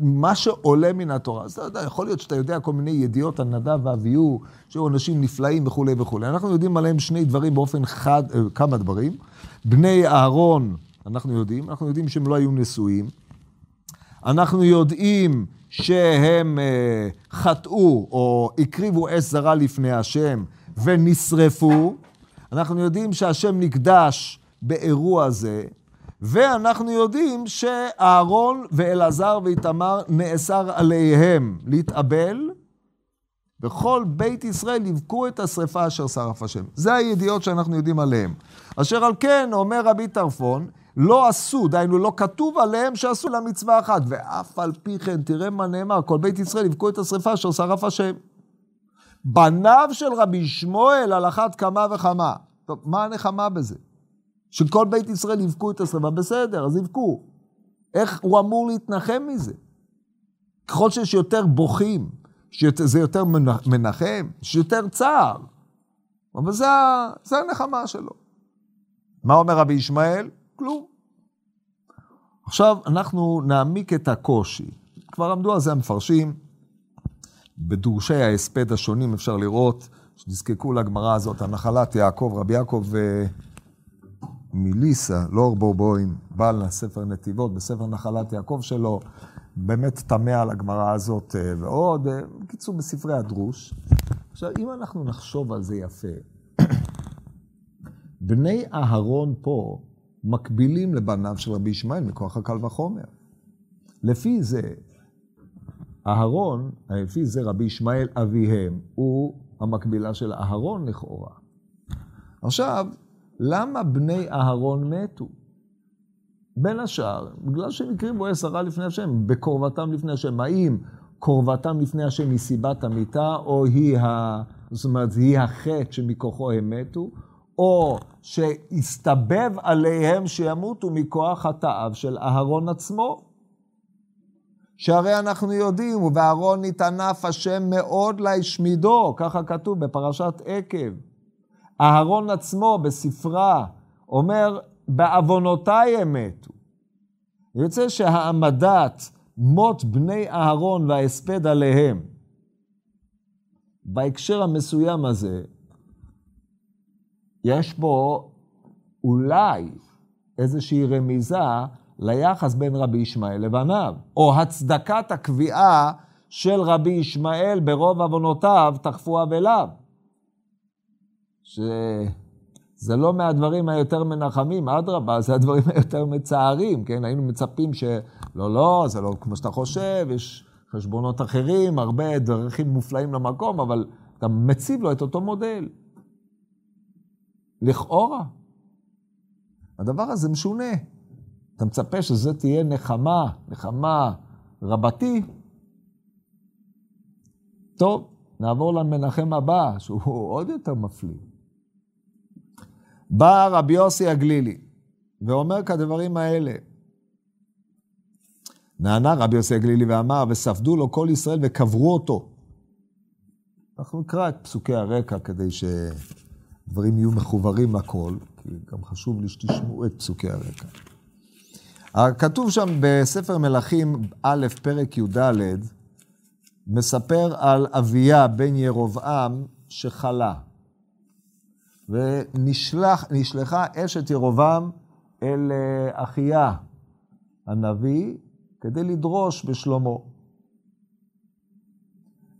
מה שעולה מן התורה, אז אתה יודע, יכול להיות שאתה יודע כל מיני ידיעות על נדב ואביהו, שהיו אנשים נפלאים וכולי וכולי. אנחנו יודעים עליהם שני דברים באופן חד, אה, כמה דברים. בני אהרון, אנחנו יודעים, אנחנו יודעים שהם לא היו נשואים. אנחנו יודעים שהם אה, חטאו או הקריבו אש זרה לפני השם ונשרפו. אנחנו יודעים שהשם נקדש באירוע זה, ואנחנו יודעים שאהרון ואלעזר ואיתמר נאסר עליהם להתאבל, וכל בית ישראל יבכו את השרפה אשר שרף השם. זה הידיעות שאנחנו יודעים עליהם. אשר על כן, אומר רבי טרפון, לא עשו, דהיינו לא כתוב עליהם שעשו לה מצווה אחת, ואף על פי כן, תראה מה נאמר, כל בית ישראל יבכו את השרפה אשר שרף השם. בניו של רבי שמואל על אחת כמה וכמה. טוב, מה הנחמה בזה? שכל בית ישראל יבכו את השרפה, בסדר, אז יבכו. איך הוא אמור להתנחם מזה? ככל שיש יותר בוכים, שזה יותר מנחם, שיותר צער. אבל זה, זה הנחמה שלו. מה אומר רבי ישמעאל? כלום. עכשיו אנחנו נעמיק את הקושי. כבר עמדו על זה המפרשים. בדורשי ההספד השונים אפשר לראות שנזקקו לגמרא הזאת, הנחלת יעקב, רבי יעקב אה, מליסה, לא אורבורבוים, בעל ספר נתיבות, בספר נחלת יעקב שלו, באמת תמה על הגמרא הזאת אה, ועוד. אה, בקיצור, בספרי הדרוש. עכשיו, אם אנחנו נחשוב על זה יפה, בני אהרון פה מקבילים לבניו של רבי ישמעאל מכוח הקל וחומר. לפי זה, אהרון, לפי זה רבי ישמעאל אביהם, הוא המקבילה של אהרון לכאורה. עכשיו, למה בני אהרון מתו? בין השאר, בגלל שהם הקריבו עשרה לפני השם, בקרבתם לפני השם. האם קרבתם לפני השם היא סיבת המיתה, או היא, ה... זאת אומרת, היא החטא שמכוחו הם מתו, או שהסתבב עליהם שימותו מכוח חטאיו של אהרון עצמו. שהרי אנחנו יודעים, ובאהרון נתענף השם מאוד להשמידו, ככה כתוב בפרשת עקב. אהרון עצמו בספרה אומר, בעוונותיי הם מתו. יוצא שהעמדת מות בני אהרון וההספד עליהם, בהקשר המסוים הזה, יש בו אולי איזושהי רמיזה ליחס בין רבי ישמעאל לבניו, או הצדקת הקביעה של רבי ישמעאל ברוב עוונותיו תכפו אבליו. שזה לא מהדברים היותר מנחמים, אדרבה, זה הדברים היותר מצערים, כן? היינו מצפים ש... לא, לא, זה לא כמו שאתה חושב, יש חשבונות אחרים, הרבה דרכים מופלאים למקום, אבל אתה מציב לו את אותו מודל. לכאורה. הדבר הזה משונה. אתה מצפה שזה תהיה נחמה, נחמה רבתי. טוב, נעבור למנחם הבא, שהוא עוד יותר מפליא. בא רבי יוסי הגלילי ואומר כדברים האלה. נענה רבי יוסי הגלילי ואמר, וספדו לו כל ישראל וקברו אותו. אנחנו נקרא את פסוקי הרקע כדי שדברים יהיו מחוברים לכל, כי גם חשוב לי שתשמעו את פסוקי הרקע. כתוב שם בספר מלכים א', פרק י"ד, מספר על אביה בן ירבעם שחלה. ונשלחה אשת ירובעם אל אה, אחיה הנביא כדי לדרוש בשלמה.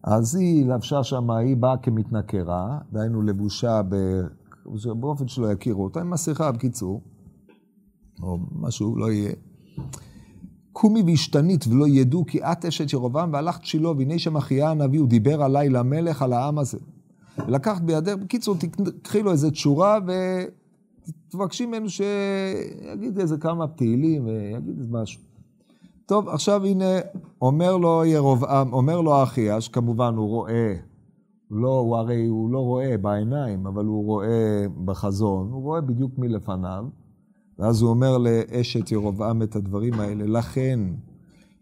אז היא לבשה שם, היא באה כמתנכרה, דהיינו לבושה ב... באופן שלא יכירו אותה, עם מסכה בקיצור, או משהו, לא יהיה. קומי והשתנית ולא ידעו כי את אשת ירובעם והלכת שילה והנה שם אחיה הנביא, הוא דיבר עליי למלך על העם הזה. ולקחת בידך, בקיצור, תקחי לו איזה תשורה ותבקשי ממנו שיגיד איזה כמה תהילים ויגיד איזה משהו. טוב, עכשיו הנה, אומר לו ירובעם, אומר לו אחיה, שכמובן הוא רואה, לא, הוא הרי הוא לא רואה בעיניים, אבל הוא רואה בחזון, הוא רואה בדיוק מלפניו, ואז הוא אומר לאשת ירובעם את הדברים האלה, לכן,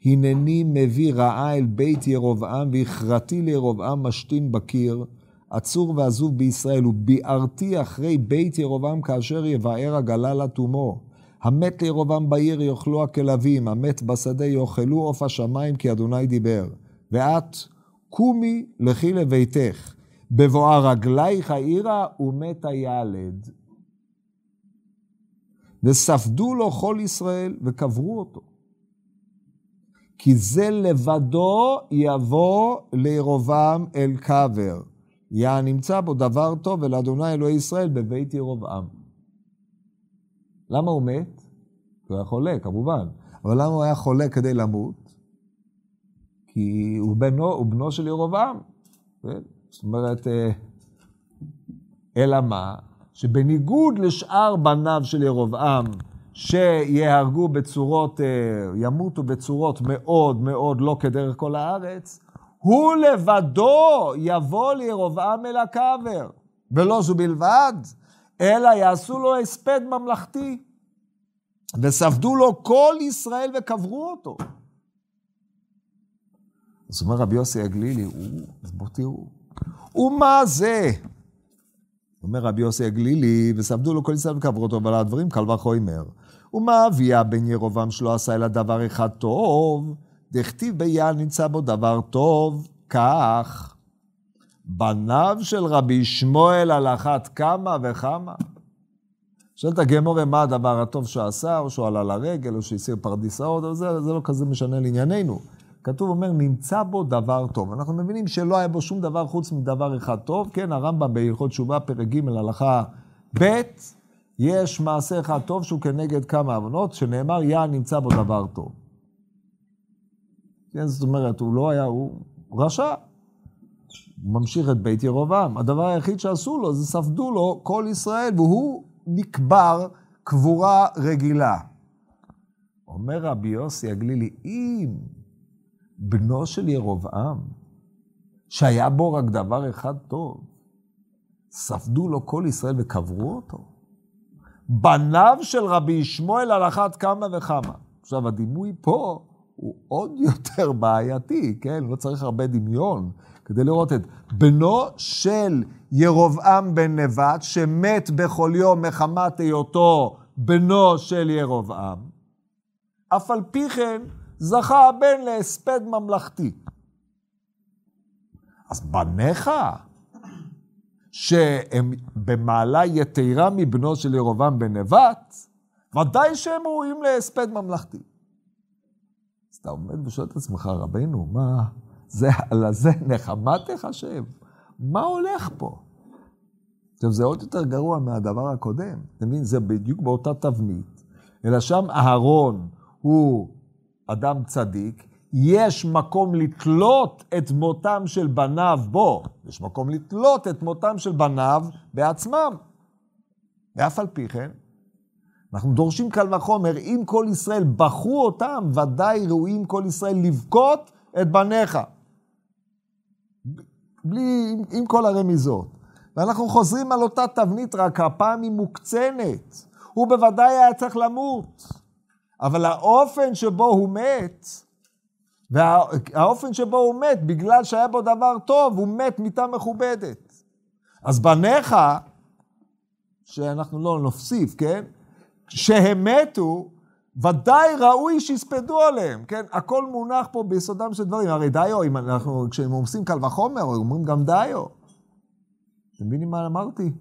הנני מביא רעה אל בית ירובעם, והכרתי לירובעם משתין בקיר, עצור ועזוב בישראל, וביערתי אחרי בית ירובעם כאשר יבער הגלה לתומו. המת לירובעם בעיר יאכלו הכלבים, המת בשדה יאכלו עוף השמיים, כי אדוני דיבר. ואת, קומי לכי לביתך, בבואה רגלייך העירה ומת הילד. וספדו לו כל ישראל וקברו אותו. כי זה לבדו יבוא לירובעם אל קבר. יה נמצא בו דבר טוב ולאדוני אלוהי ישראל בבית ירבעם. למה הוא מת? הוא היה חולה, כמובן. אבל למה הוא היה חולה כדי למות? כי הוא בנו, הוא בנו של ירבעם. כן? זאת אומרת, אה, אלא מה? שבניגוד לשאר בניו של ירבעם, שיהרגו בצורות, אה, ימותו בצורות מאוד מאוד לא כדרך כל הארץ, הוא לבדו יבוא לירבעם אל הקבר. ולא זו בלבד, אלא יעשו לו הספד ממלכתי. וספדו לו כל ישראל וקברו אותו. אז אומר רבי יוסי הגלילי, בואו תראו, ומה זה? אומר רבי יוסי הגלילי, וספדו לו כל ישראל וקברו אותו, אבל הדברים קל וחומר. ומה אביה בן ירובעם שלא עשה אלא דבר אחד טוב? דכתיב ביעל נמצא בו דבר טוב, כך. בניו של רבי שמואל על אחת כמה וכמה. שואלת הגמורה מה הדבר הטוב שהוא עשה, או שהוא עלה לרגל, או שהסיר פרדיסאות, זה, זה לא כזה משנה לענייננו. כתוב אומר, נמצא בו דבר טוב. אנחנו מבינים שלא היה בו שום דבר חוץ מדבר אחד טוב. כן, הרמב"ם בהלכות תשובה, פרק ג', הלכה ב', יש מעשה אחד טוב שהוא כנגד כמה עוונות, שנאמר, יא נמצא בו דבר טוב. כן, זאת אומרת, הוא לא היה, הוא רשע. הוא ממשיך את בית ירובעם. הדבר היחיד שעשו לו זה ספדו לו כל ישראל, והוא נקבר קבורה רגילה. אומר רבי יוסי הגלילי, אם בנו של ירובעם, שהיה בו רק דבר אחד טוב, ספדו לו כל ישראל וקברו אותו, בניו של רבי ישמעאל על אחת כמה וכמה. עכשיו, הדימוי פה הוא עוד יותר בעייתי, כן? לא צריך הרבה דמיון כדי לראות את בנו של ירובעם בן נבט, שמת בכל יום מחמת היותו בנו של ירובעם. אף על פי כן זכה הבן להספד ממלכתי. אז בניך, שהם במעלה יתרה מבנו של ירובעם בן נבט, ודאי שהם ראויים להספד ממלכתי. אז אתה עומד ושואל את עצמך, רבנו, מה, זה, על זה נחמה תחשב? מה הולך פה? עכשיו, זה עוד יותר גרוע מהדבר הקודם. אתה מבין? זה בדיוק באותה תבנית, אלא שם אהרון הוא אדם צדיק, יש מקום לתלות את מותם של בניו בו, יש מקום לתלות את מותם של בניו בעצמם. ואף על פי כן, אנחנו דורשים קל וחומר, אם כל ישראל בחרו אותם, ודאי ראויים כל ישראל לבכות את בניך. בלי, עם, עם כל הרמיזות. ואנחנו חוזרים על אותה תבנית, רק הפעם היא מוקצנת. הוא בוודאי היה צריך למות. אבל האופן שבו הוא מת, והאופן שבו הוא מת, בגלל שהיה בו דבר טוב, הוא מת מיתה מכובדת. אז בניך, שאנחנו לא נוסיף, כן? שהם מתו, ודאי ראוי שיספדו עליהם, כן? הכל מונח פה ביסודם של דברים. הרי דיו, אם אנחנו, כשהם עושים קל וחומר, אומרים גם דיו. אתם מבינים מה אמרתי?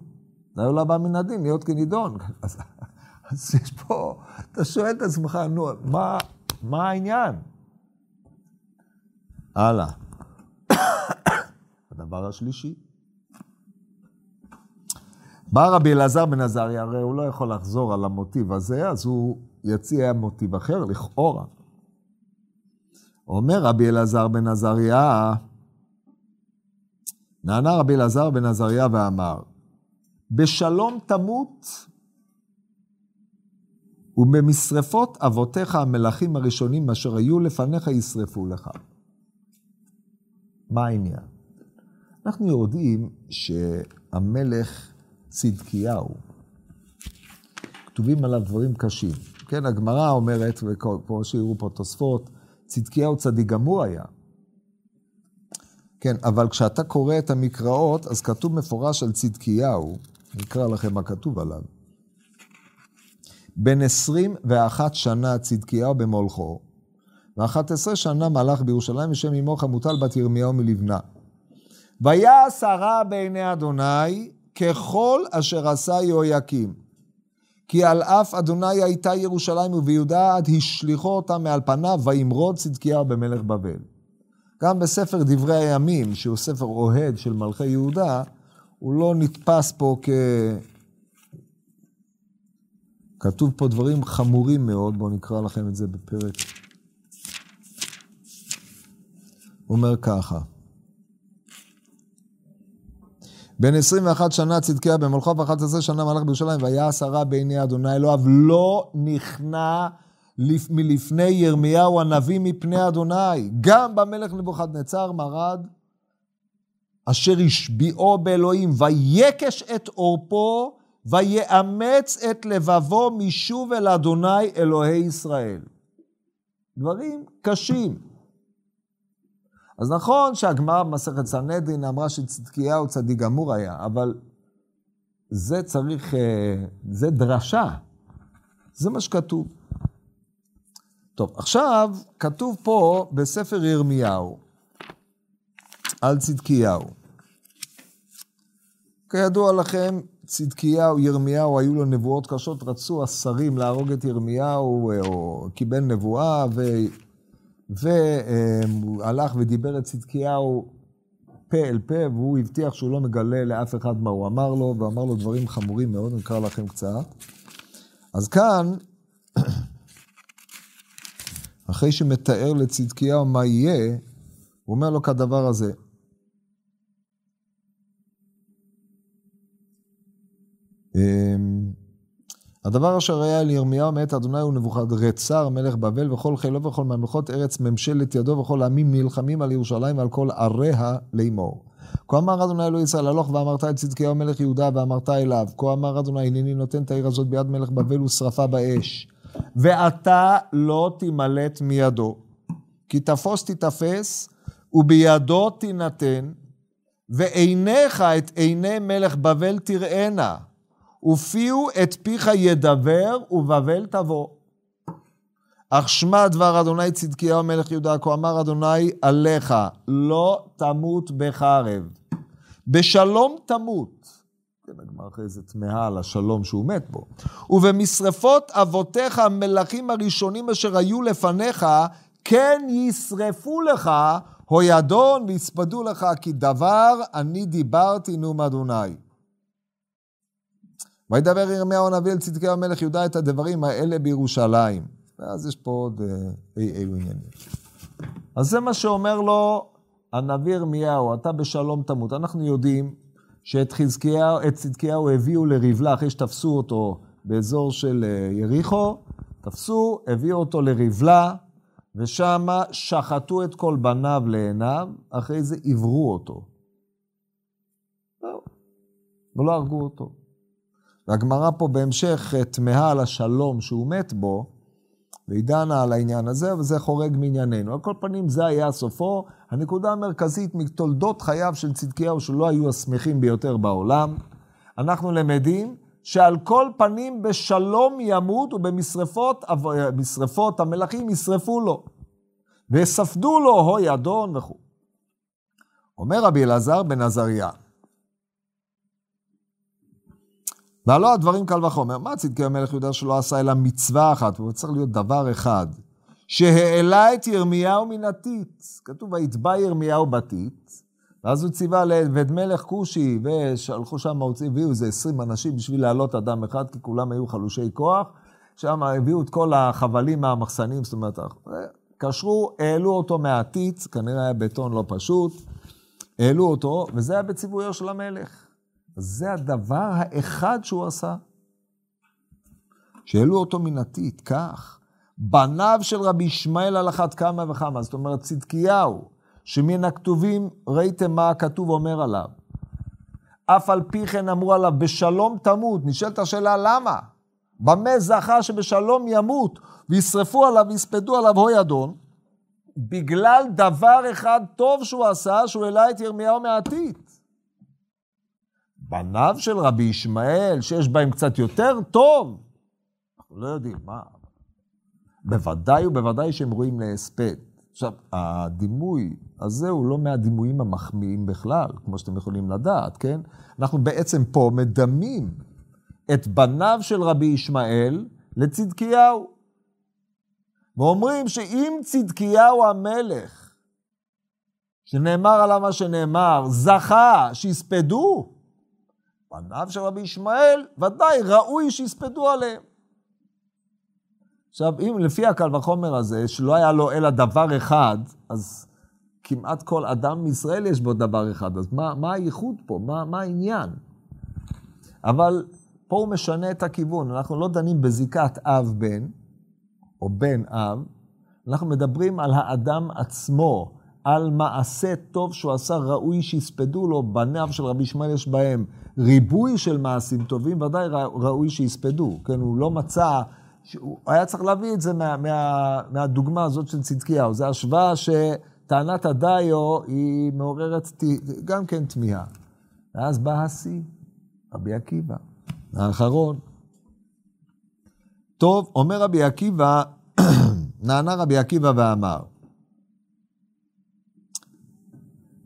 דיו לא בא מן הדין, להיות כנידון. אז, אז יש פה, אתה שואל את עצמך, נו, מה, מה העניין? הלאה. הדבר השלישי. בא רבי אלעזר בן עזריה, הרי הוא לא יכול לחזור על המוטיב הזה, אז הוא יציע מוטיב אחר, לכאורה. אומר רבי אלעזר בן עזריה, נענה רבי אלעזר בן עזריה ואמר, בשלום תמות ובמשרפות אבותיך המלכים הראשונים אשר היו לפניך ישרפו לך. מה העניין? אנחנו יודעים שהמלך צדקיהו, כתובים עליו דברים קשים. כן, הגמרא אומרת, וכמו שיראו פה תוספות, צדקיהו צדיק גם הוא היה. כן, אבל כשאתה קורא את המקראות, אז כתוב מפורש על צדקיהו, נקרא לכם מה כתוב עליו. בן עשרים ואחת שנה צדקיהו במולכו, ואחת עשרה שנה מלך בירושלים, ושם אמו חמוטל בת ירמיהו מלבנה. ויעש הרע בעיני אדוני ככל אשר עשה יהויקים. כי על אף אדוני הייתה ירושלים וביהודה עד השליחו אותה מעל פניו, וימרוד צדקיהו במלך בבל. גם בספר דברי הימים, שהוא ספר אוהד של מלכי יהודה, הוא לא נתפס פה כ... כתוב פה דברים חמורים מאוד, בואו נקרא לכם את זה בפרק. הוא אומר ככה: בן 21 שנה צדקיה במלכו ו-11 שנה מלך בירושלים, והיה עשרה בעיני אדוני אלוהיו, לא נכנע מלפני ירמיהו הנביא מפני אדוני. גם במלך נבוכדנצר מרד, אשר השביעו באלוהים, ויקש את עורפו, ויאמץ את לבבו משוב אל אדוני אלוהי ישראל. דברים קשים. אז נכון שהגמרא במסכת סנהדרין אמרה שצדקיהו צדיק גמור היה, אבל זה צריך, אה, זה דרשה. זה מה שכתוב. טוב, עכשיו כתוב פה בספר ירמיהו על צדקיהו. כידוע לכם, צדקיהו, ירמיהו, היו לו נבואות קשות, רצו השרים להרוג את ירמיהו, אה, או קיבל נבואה, ו... והוא הלך ודיבר את צדקיהו פה אל פה, והוא הבטיח שהוא לא מגלה לאף אחד מה הוא אמר לו, ואמר לו דברים חמורים מאוד, אני אקרא לכם קצת. אז כאן, אחרי שמתאר לצדקיהו מה יהיה, הוא אומר לו כדבר הזה. הדבר אשר היה אל ירמיהו מאת אדוני הוא נבוכדרצר מלך בבל וכל חילו וכל ממלכות ארץ ממשלת ידו וכל העמים נלחמים על ירושלים ועל כל עריה לאמור. כה אמר אדוני אלוהי ישראל הלוך ואמרת את צדקיהו מלך יהודה ואמרת אליו כה אמר אדוני הנני נותן את העיר הזאת ביד מלך בבל ושרפה באש ואתה לא תימלט מידו כי תפוס תיתפס ובידו תינתן ועיניך את עיני מלך בבל תראנה ופיהו את פיך ידבר, ובבל תבוא. אך שמע דבר אדוני צדקיהו מלך יהודה, כה אמר אדוני עליך, לא תמות בחרב. בשלום תמות. כן, הגמר אחרי זה תמהה על השלום שהוא מת בו. ובמשרפות אבותיך המלכים הראשונים אשר היו לפניך, כן ישרפו לך, הוידון ויספדו לך, כי דבר אני דיברתי נאום אדוני. וידבר ירמיהו הנביא אל צדקי המלך יהודה את הדברים האלה בירושלים. ואז יש פה עוד אה, אי אילו עניינים. אז זה מה שאומר לו הנביא ירמיהו, אתה בשלום תמות. אנחנו יודעים שאת חזקיהו, את צדקיהו הביאו לריבלה אחרי שתפסו אותו באזור של אה, יריחו, תפסו, הביאו אותו לריבלה, ושם שחטו את כל בניו לעיניו, אחרי זה עברו אותו. ולא הרגו אותו. והגמרא פה בהמשך תמהה על השלום שהוא מת בו, והיא דנה על העניין הזה, וזה חורג מענייננו. על כל פנים, זה היה סופו. הנקודה המרכזית מתולדות חייו של צדקיהו, שלא היו השמחים ביותר בעולם. אנחנו למדים שעל כל פנים בשלום ימות, ובמשרפות המלכים ישרפו לו. ויספדו לו הו ידון וכו'. אומר רבי אלעזר בן עזריה, והלא הדברים קל וחומר. מה צדקי המלך יהודה שלא עשה אלא מצווה אחת, והוא צריך להיות דבר אחד, שהעלה את ירמיהו מן הטיט. כתוב, ויתבע ירמיהו בטיט, ואז הוא ציווה לעבד מלך כושי, ושלחו שם, הביאו איזה עשרים אנשים בשביל להעלות אדם אחד, כי כולם היו חלושי כוח. שם הביאו את כל החבלים מהמחסנים, זאת אומרת, קשרו, העלו אותו מהטיט, כנראה היה בטון לא פשוט, העלו אותו, וזה היה בציוויו של המלך. זה הדבר האחד שהוא עשה. שהעלו אותו מן עתיד, כך. בניו של רבי ישמעאל על אחת כמה וכמה, זאת אומרת צדקיהו, שמן הכתובים ראיתם מה הכתוב אומר עליו. אף על פי כן אמרו עליו, בשלום תמות. נשאלת השאלה, למה? במה זכה שבשלום ימות וישרפו עליו ויספדו עליו הו ידון? בגלל דבר אחד טוב שהוא עשה, שהוא העלה את ירמיהו מהעתיד. בניו של רבי ישמעאל, שיש בהם קצת יותר טוב, אנחנו לא יודעים מה. בוודאי ובוודאי שהם ראויים להספד. עכשיו, הדימוי הזה הוא לא מהדימויים המחמיאים בכלל, כמו שאתם יכולים לדעת, כן? אנחנו בעצם פה מדמים את בניו של רבי ישמעאל לצדקיהו. ואומרים שאם צדקיהו המלך שנאמר עליו מה שנאמר, זכה שיספדו, פניו של רבי ישמעאל, ודאי ראוי שיספדו עליהם. עכשיו, אם לפי הקל וחומר הזה, שלא היה לו אלא דבר אחד, אז כמעט כל אדם מישראל יש בו דבר אחד, אז מה, מה הייחוד פה? מה, מה העניין? אבל פה הוא משנה את הכיוון, אנחנו לא דנים בזיקת אב-בן, או בן-אב, אנחנו מדברים על האדם עצמו, על מעשה טוב שהוא עשה, ראוי שיספדו לו, בניו של רבי ישמעאל יש בהם ריבוי של מעשים טובים, ודאי ראוי שיספדו, כן? הוא לא מצא, הוא היה צריך להביא את זה מה, מה, מהדוגמה הזאת של צדקיהו, זו השוואה שטענת הדיו היא מעוררת גם כן תמיהה. ואז בא השיא, רבי עקיבא, האחרון. טוב, אומר רבי עקיבא, נענה רבי עקיבא ואמר,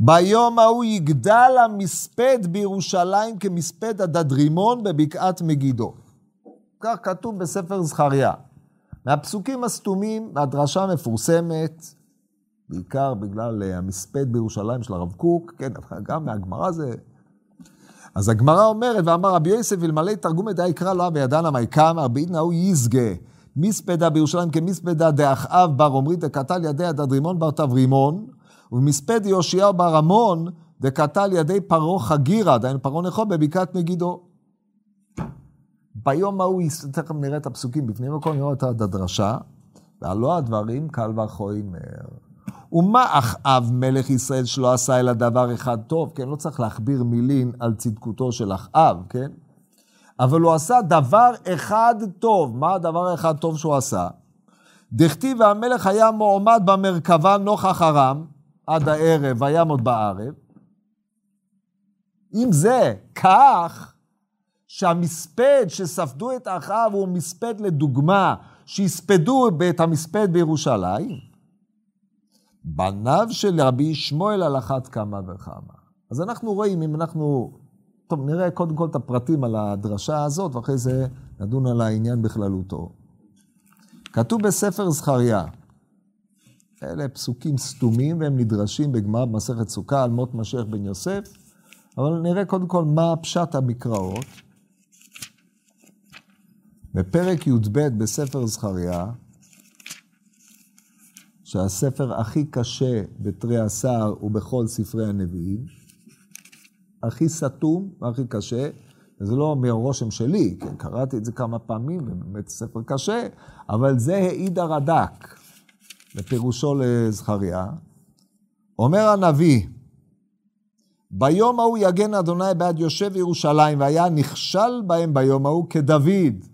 ביום ההוא יגדל המספד בירושלים כמספד הדדרימון בבקעת מגידו. כך כתוב בספר זכריה. מהפסוקים הסתומים, מהדרשה המפורסמת, בעיקר בגלל אה, המספד בירושלים של הרב קוק, כן, גם מהגמרא זה... אז הגמרא אומרת, ואמר רבי יוסף, אלמלא תרגום את יקרא לו וידענה מיקם, ארבעין ההוא יזגה. מספדה בירושלים כמספדה דאחאב בר עמרי דקתל ידי הדדרימון בר תברימון, ומספד יאשיהו בר עמון דקתל ידי פרעה חגירה, דהיינו פרעה נכו בבקעת מגידו. ביום ההוא, תכף נראה את הפסוקים, בפנים הכל נראה את הדרשה, והלא הדברים קל וחומר. ומה אחאב מלך ישראל שלא עשה אלא דבר אחד טוב, כן? לא צריך להכביר מילים על צדקותו של אחאב, כן? אבל הוא עשה דבר אחד טוב. מה הדבר האחד טוב שהוא עשה? דכתיב והמלך היה מועמד במרכבה נוכח ארם עד הערב, וימות בערב. אם זה כך, שהמספד שספדו את אחאב הוא מספד לדוגמה, שיספדו את המספד בירושלים, בניו של רבי שמואל על אחת כמה וכמה. אז אנחנו רואים, אם אנחנו טוב, נראה קודם כל את הפרטים על הדרשה הזאת, ואחרי זה נדון על העניין בכללותו. כתוב בספר זכריה, אלה פסוקים סתומים והם נדרשים בגמרא במסכת סוכה על מות משיח בן יוסף, אבל נראה קודם כל מה פשט המקראות. בפרק י"ב בספר זכריה, שהספר הכי קשה בתרי עשר ובכל ספרי הנביאים, הכי סתום והכי קשה, וזה לא מהרושם שלי, כן, קראתי את זה כמה פעמים, ובאמת ספר קשה, אבל זה העיד הרד"ק, בפירושו לזכריה. אומר הנביא, ביום ההוא יגן אדוני בעד יושב ירושלים, והיה נכשל בהם ביום ההוא כדוד.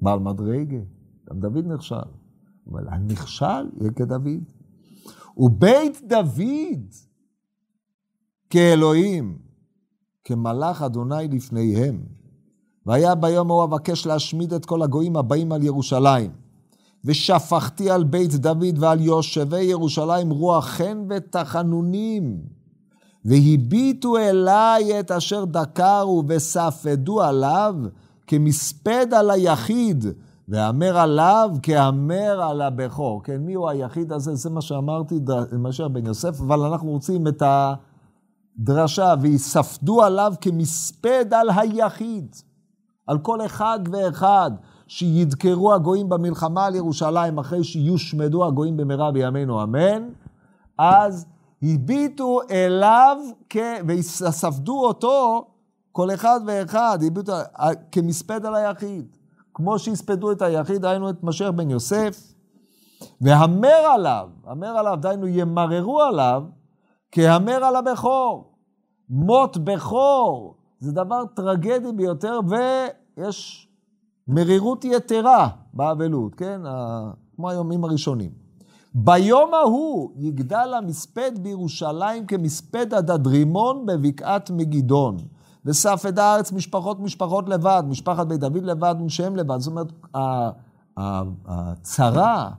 בעל מדרגה, גם דוד נכשל. אבל הנכשל יהיה כדוד. ובית דוד כאלוהים, כמלאך אדוני לפניהם. והיה ביום ההוא אבקש להשמיד את כל הגויים הבאים על ירושלים. ושפכתי על בית דוד ועל יושבי ירושלים רוח חן ותחנונים. והביטו אליי את אשר דקרו וספדו עליו כמספד על היחיד, והמר עליו כהמר על הבכור. כן, מי הוא היחיד הזה? זה מה שאמרתי, משה בן יוסף, אבל אנחנו רוצים את ה... דרשה, ויספדו עליו כמספד על היחיד, על כל אחד ואחד, שידקרו הגויים במלחמה על ירושלים אחרי שיושמדו הגויים במהרה בימינו אמן, אז הביטו אליו כ... ויספדו אותו, כל אחד ואחד, הביטו כמספד על היחיד. כמו שיספדו את היחיד, היינו את משיח בן יוסף, והמר עליו, המר עליו, דהיינו ימררו עליו, כהמר על הבכור. מות בכור זה דבר טרגדי ביותר, ויש מרירות יתרה באבלות, כן? כמו היומים הראשונים. ביום ההוא יגדל המספד בירושלים כמספד הדדרימון בבקעת מגידון. וספד הארץ משפחות משפחות לבד, משפחת בית דוד לבד ושם לבד. זאת אומרת, הצרה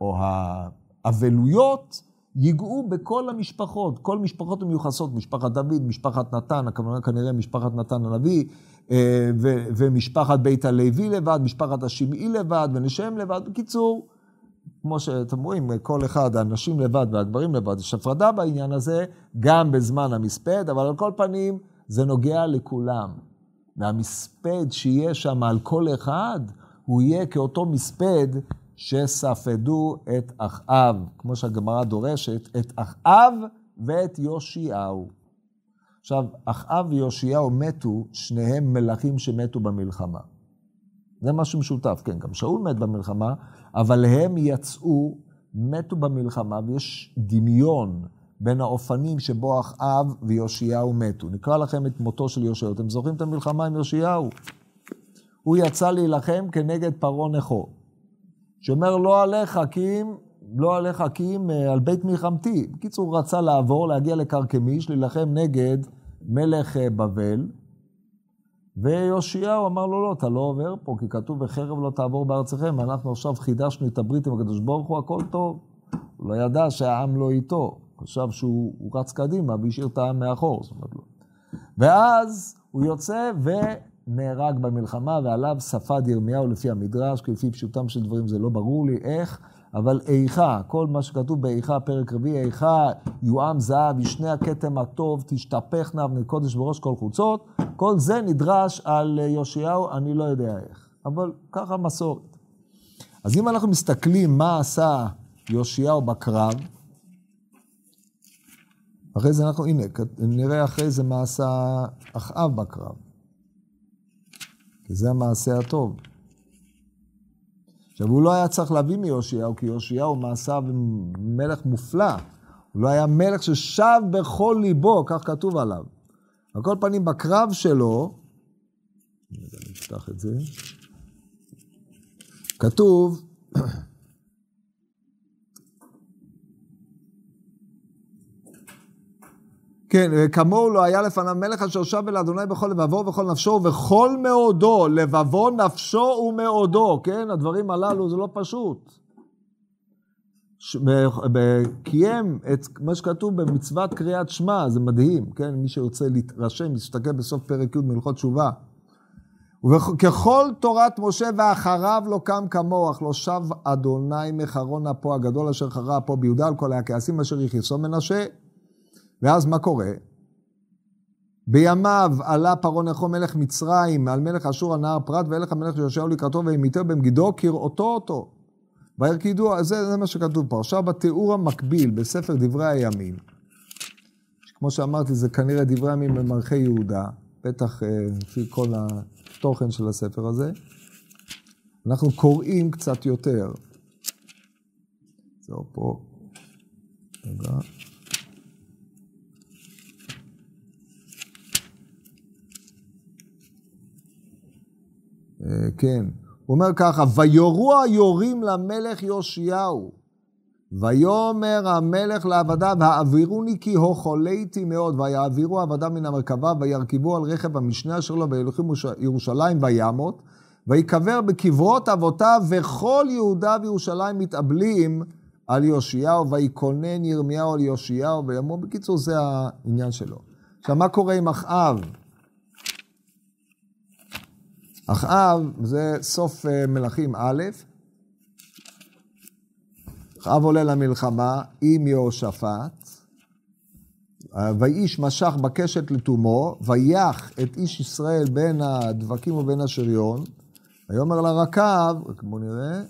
או האבלויות ייגעו בכל המשפחות, כל משפחות המיוחסות, משפחת דוד, משפחת נתן, הכוונה כנראה משפחת נתן הנביא, אה, ומשפחת בית הלוי לבד, משפחת השמעי לבד, ונשם לבד. בקיצור, כמו שאתם רואים, כל אחד, הנשים לבד והגברים לבד, יש הפרדה בעניין הזה, גם בזמן המספד, אבל על כל פנים, זה נוגע לכולם. והמספד שיהיה שם על כל אחד, הוא יהיה כאותו מספד שספדו את אחאב, כמו שהגמרא דורשת, את אחאב ואת יאשיהו. עכשיו, אחאב ויאשיהו מתו, שניהם מלכים שמתו במלחמה. זה משהו משותף, כן, גם שאול מת במלחמה, אבל הם יצאו, מתו במלחמה, ויש דמיון בין האופנים שבו אחאב ויאשיהו מתו. נקרא לכם את מותו של יאשיהו. אתם זוכרים את המלחמה עם יאשיהו? הוא יצא להילחם כנגד פרעה נכו. שאומר, לא עליך כי אם, לא עליך כי אם אה, על בית מלחמתי. בקיצור, הוא רצה לעבור, להגיע לכרכמיש, להילחם נגד מלך אה, בבל, ויאשיהו אמר לו, לא, אתה לא עובר פה, כי כתוב, וחרב לא תעבור בארציכם. אנחנו עכשיו חידשנו את הברית עם הקדוש ברוך הוא, הכל טוב. הוא לא ידע שהעם לא איתו. חשב שהוא רץ קדימה והשאיר את העם מאחור, זאת אומרת לא. ואז הוא יוצא ונהרג במלחמה, ועליו ספד ירמיהו לפי המדרש, כי לפי פשוטם של דברים זה לא ברור לי איך, אבל איכה, כל מה שכתוב באיכה, פרק רביעי, איכה, יועם זהב, ישנה הכתם הטוב, תשתפכנה אבני קודש בראש כל חוצות, כל זה נדרש על יאשיהו, אני לא יודע איך, אבל ככה מסורת. אז אם אנחנו מסתכלים מה עשה יאשיהו בקרב, אחרי זה אנחנו, הנה, נראה אחרי זה מה עשה אחאב בקרב. כי זה המעשה הטוב. עכשיו, הוא לא היה צריך להביא מיאשיהו, כי יאשיהו מעשיו מלך מופלא. הוא לא היה מלך ששב בכל ליבו, כך כתוב עליו. על כל פנים, בקרב שלו, אני אפתח את זה, כתוב, כן, כמוהו לא היה לפניו מלך אשר שב אל אדוני בכל לבבו ובכל נפשו ובכל מאודו, לבבו, נפשו ומאודו, כן? הדברים הללו זה לא פשוט. קיים את מה שכתוב במצוות קריאת שמע, זה מדהים, כן? מי שרוצה להתרשם, להסתכל בסוף פרק י' מלכות תשובה. וככל תורת משה ואחריו לא קם כמוהו, אך לא שב אדוני מחרון אפו הגדול אשר חרה אפו ביהודה על כל הכעסים אשר יכעסו מנשה. ואז מה קורה? בימיו עלה פרעה נכו מלך מצרים על מלך אשור על נהר פרת וילך המלך יהושע לקראתו וימיתו במגידו כראותו אותו. וירקידו, זה, זה מה שכתוב פה. עכשיו בתיאור המקביל בספר דברי הימים, כמו שאמרתי זה כנראה דברי הימים במלכי יהודה, בטח אה, לפי כל התוכן של הספר הזה, אנחנו קוראים קצת יותר. זהו פה. רגע. כן. הוא אומר ככה, ויורו היורים למלך יאשיהו. ויאמר המלך לעבדיו, העבירוני כי הוכליתי מאוד, ויעבירו עבדיו מן המרכבה, וירכבו על רכב המשנה אשר לו באלוהים ירושלים וימות, ויקבר בקברות אבותיו, וכל יהודה וירושלים מתאבלים על יאשיהו, ויקונן ירמיהו על יאשיהו, ויאמרו, בקיצור זה העניין שלו. עכשיו מה קורה עם אחאב? אחאב זה סוף אה, מלכים א', אחאב עולה למלחמה עם יהושפט, ויהיש משך בקשת לתומו, ויח את איש ישראל בין הדבקים ובין השריון, ויאמר לרקב, רק בואו נראה,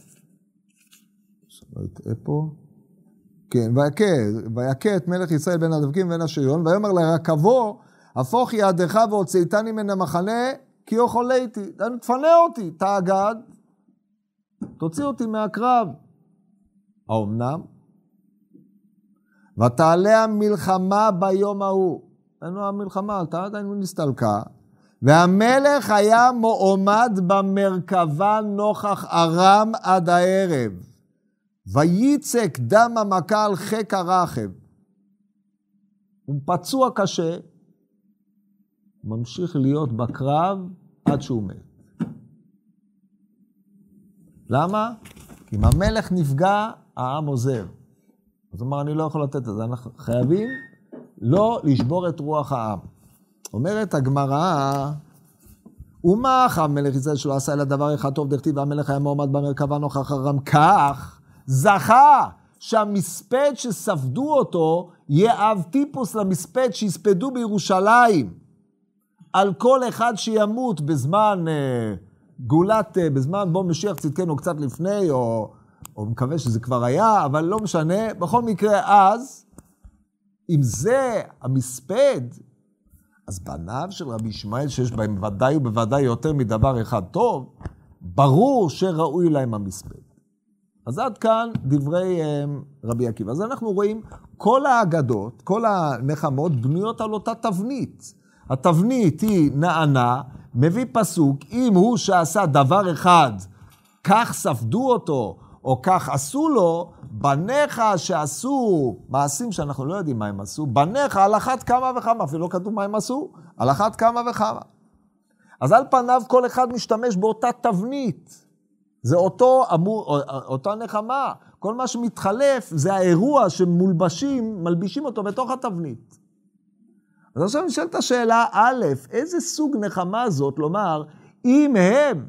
שלא יטעה פה, כן, ויכה את מלך ישראל בין הדבקים ובין השריון, ויאמר לרקבו, הפוך ידך והוצאתני מן המחנה כי אוכלתי, תפנה אותי, תאגד, תוציא אותי מהקרב. האומנם? ותעלה המלחמה ביום ההוא. היינו המלחמה עלתה, עדיין לא נסתלקה. והמלך היה מועמד במרכבה נוכח ארם עד הערב. וייצק דם המכה על חיק הרחב. הוא פצוע קשה, ממשיך להיות בקרב עד שהוא מת. למה? כי אם המלך נפגע, העם עוזב. אז הוא אמר, אני לא יכול לתת את זה, אנחנו חייבים לא לשבור את רוח העם. אומרת הגמרא, ומה אחר מלך ישראל שלא עשה אלא דבר אחד טוב דכתיב והמלך היה מועמד במרכבה נוכח הרם כך, זכה שהמספד שספדו אותו יהיה אב טיפוס למספד שיספדו בירושלים. על כל אחד שימות בזמן אה, גאולת, אה, בזמן בוא משיח צדקנו קצת לפני, או, או מקווה שזה כבר היה, אבל לא משנה. בכל מקרה, אז, אם זה המספד, אז בניו של רבי ישמעאל, שיש בהם ודאי ובוודאי יותר מדבר אחד טוב, ברור שראוי להם המספד. אז עד כאן דברי אה, רבי עקיבא. אז אנחנו רואים, כל האגדות, כל הנחמות בנויות על אותה תבנית. התבנית היא נענה, מביא פסוק, אם הוא שעשה דבר אחד, כך ספדו אותו, או כך עשו לו, בניך שעשו מעשים שאנחנו לא יודעים מה הם עשו, בניך על אחת כמה וכמה, אפילו לא כתוב מה הם עשו, על אחת כמה וכמה. אז על פניו כל אחד משתמש באותה תבנית. זה אותו אמור, אותה נחמה. כל מה שמתחלף זה האירוע שמולבשים, מלבישים אותו בתוך התבנית. אז עכשיו נשאלת השאלה, א', איזה סוג נחמה זאת לומר, אם הם,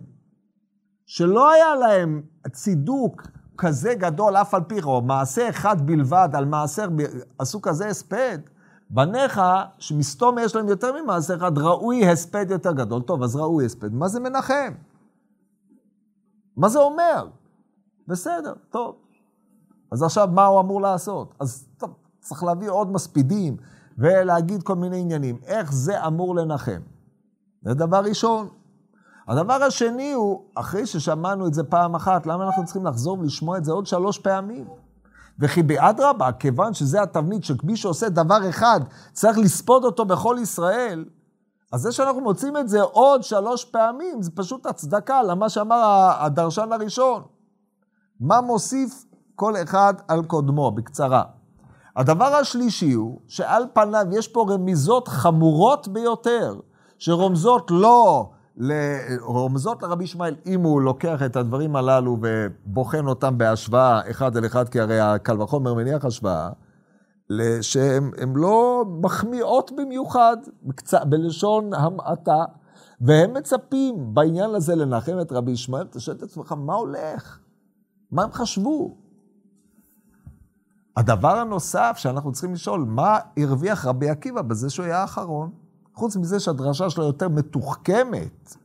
שלא היה להם צידוק כזה גדול, אף על פי, או מעשה אחד בלבד על מעשר, עשו כזה הספד, בניך, שמסתום יש להם יותר ממעשה אחד, ראוי הספד יותר גדול. טוב, אז ראוי הספד. מה זה מנחם? מה זה אומר? בסדר, טוב. אז עכשיו מה הוא אמור לעשות? אז טוב, צריך להביא עוד מספידים ולהגיד כל מיני עניינים. איך זה אמור לנחם? זה דבר ראשון. הדבר השני הוא, אחרי ששמענו את זה פעם אחת, למה אנחנו צריכים לחזור ולשמוע את זה עוד שלוש פעמים? וכי באדרבה, כיוון שזה התבנית שמי שעושה דבר אחד צריך לספוד אותו בכל ישראל, אז זה שאנחנו מוצאים את זה עוד שלוש פעמים, זה פשוט הצדקה למה שאמר הדרשן הראשון. מה מוסיף כל אחד על קודמו, בקצרה. הדבר השלישי הוא שעל פניו יש פה רמיזות חמורות ביותר, שרומזות לא, רומזות לרבי ישמעאל, אם הוא לוקח את הדברים הללו ובוחן אותם בהשוואה אחד אל אחד, כי הרי הקל וחומר מניח השוואה, שהן לא מחמיאות במיוחד, בלשון המעטה, והם מצפים בעניין הזה לנחם את רבי ישמעאל, אתה שואל את עצמך, מה הולך? מה הם חשבו? הדבר הנוסף שאנחנו צריכים לשאול, מה הרוויח רבי עקיבא בזה שהוא היה האחרון? חוץ מזה שהדרשה שלו יותר מתוחכמת,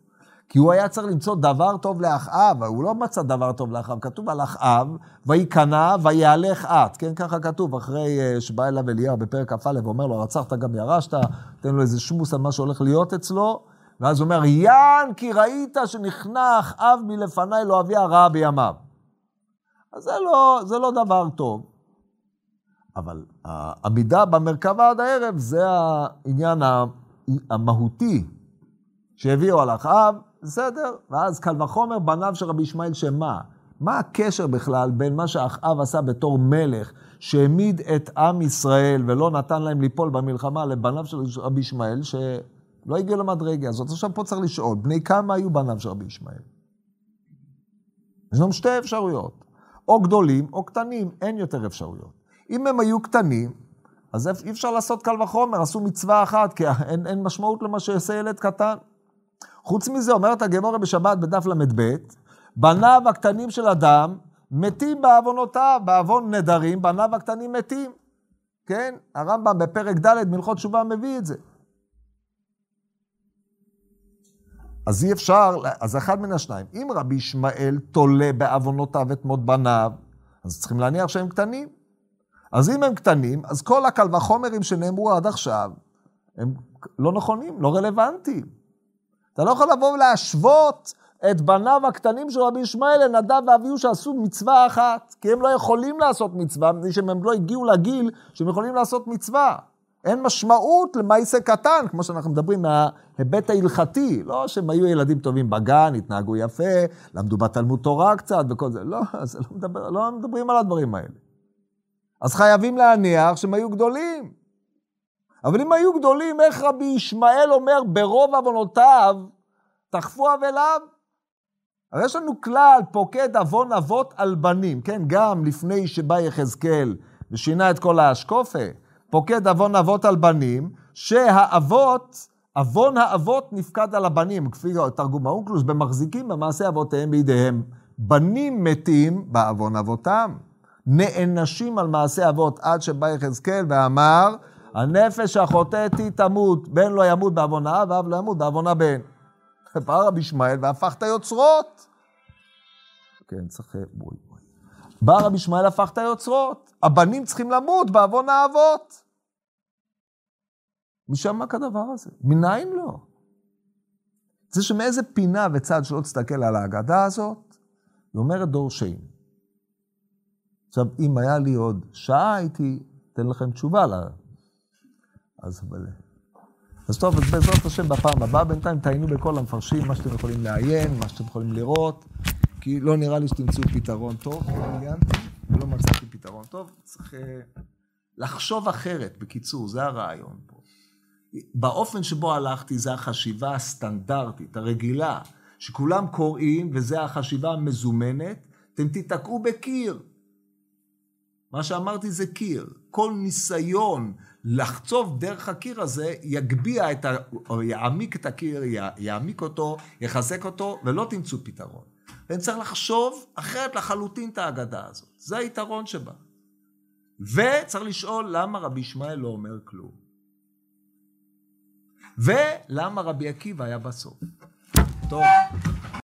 כי הוא היה צריך למצוא דבר טוב לאחאב, הוא לא מצא דבר טוב לאחאב, כתוב על אחאב, ויקנא ויהלך את, כן, ככה כתוב, אחרי אה, שבא אליו אליהו בפרק כ"א ואומר לו, רצחת גם ירשת, תן לו איזה שמוס על מה שהולך להיות אצלו, ואז הוא אומר, יען כי ראית שנכנע אחאב מלפניי לא אביא הרעה בימיו. אז זה לא, זה לא דבר טוב. אבל העמידה במרכבה עד הערב זה העניין המהותי שהביאו על אחאב, בסדר, ואז קל וחומר בניו של רבי ישמעאל שמה? מה הקשר בכלל בין מה שאחאב עשה בתור מלך, שהעמיד את עם ישראל ולא נתן להם ליפול במלחמה לבניו של רבי ישמעאל, שלא הגיעו למדרגה הזאת. עכשיו פה צריך לשאול, בני כמה היו בניו של רבי ישמעאל? יש לנו שתי אפשרויות, או גדולים או קטנים, אין יותר אפשרויות. אם הם היו קטנים, אז אי אפשר לעשות קל וחומר, עשו מצווה אחת, כי אין, אין משמעות למה שיעשה ילד קטן. חוץ מזה, אומרת הגמורה בשבת בדף ל"ב, בניו הקטנים של אדם מתים בעוונותיו, בעוון נדרים, בניו הקטנים מתים. כן? הרמב"ם בפרק ד' מלכות תשובה מביא את זה. אז אי אפשר, אז אחד מן השניים. אם רבי ישמעאל תולה בעוונותיו את מות בניו, אז צריכים להניח שהם קטנים. אז אם הם קטנים, אז כל הקל וחומרים שנאמרו עד עכשיו, הם לא נכונים, לא רלוונטיים. אתה לא יכול לבוא ולהשוות את בניו הקטנים של רבי ישמעאל לנדב ואביהו שעשו מצווה אחת, כי הם לא יכולים לעשות מצווה, מפני שהם לא הגיעו לגיל שהם יכולים לעשות מצווה. אין משמעות למעשה קטן, כמו שאנחנו מדברים מההיבט ההלכתי. לא שהם היו ילדים טובים בגן, התנהגו יפה, למדו בתלמוד תורה קצת וכל זה. לא, זה לא, מדבר, לא מדברים על הדברים האלה. אז חייבים להניח שהם היו גדולים. אבל אם היו גדולים, איך רבי ישמעאל אומר ברוב עוונותיו, תחפו אבליו? הרי יש לנו כלל, פוקד עוון אבות על בנים, כן? גם לפני שבא יחזקאל ושינה את כל האשקופה, פוקד עוון אבות על בנים, שהאבות, עוון האבות נפקד על הבנים, כפי תרגום האונקלוס, במחזיקים במעשה אבותיהם בידיהם, בנים מתים בעוון אבותם. נענשים על מעשה אבות עד שבא יחזקאל ואמר, הנפש החוטאת היא תמות, בן לא ימות בעוון האב ואב לא ימות בעוון הבן. בא רבי ישמעאל והפך את היוצרות. כן, צריך... בואי, בואי. בא רבי ישמעאל הפך את היוצרות. הבנים צריכים למות בעוון האבות. משם מה כדבר הזה? מניין לא? זה שמאיזה פינה וצד שלא תסתכל על ההגדה הזאת, היא אומרת דורשני. עכשיו, אם היה לי עוד שעה, הייתי אתן לכם תשובה ל... אז אבל... אז טוב, אז בעזרת השם בפעם הבאה, בינתיים תעיינו בכל המפרשים, מה שאתם יכולים לעיין, מה שאתם יכולים לראות, כי לא נראה לי שתמצאו פתרון טוב, לא עיינתי, ולא מצאתי פתרון טוב, צריך uh, לחשוב אחרת, בקיצור, זה הרעיון פה. באופן שבו הלכתי, זה החשיבה הסטנדרטית, הרגילה, שכולם קוראים, וזה החשיבה המזומנת, אתם תיתקעו בקיר. מה שאמרתי זה קיר. כל ניסיון לחצוב דרך הקיר הזה יגביה את ה... או יעמיק את הקיר, יעמיק אותו, יחזק אותו, ולא תמצאו פתרון. ואני צריך לחשוב אחרת לחלוטין את ההגדה הזאת. זה היתרון שבה. וצריך לשאול למה רבי ישמעאל לא אומר כלום. ולמה רבי עקיבא היה בסוף. טוב.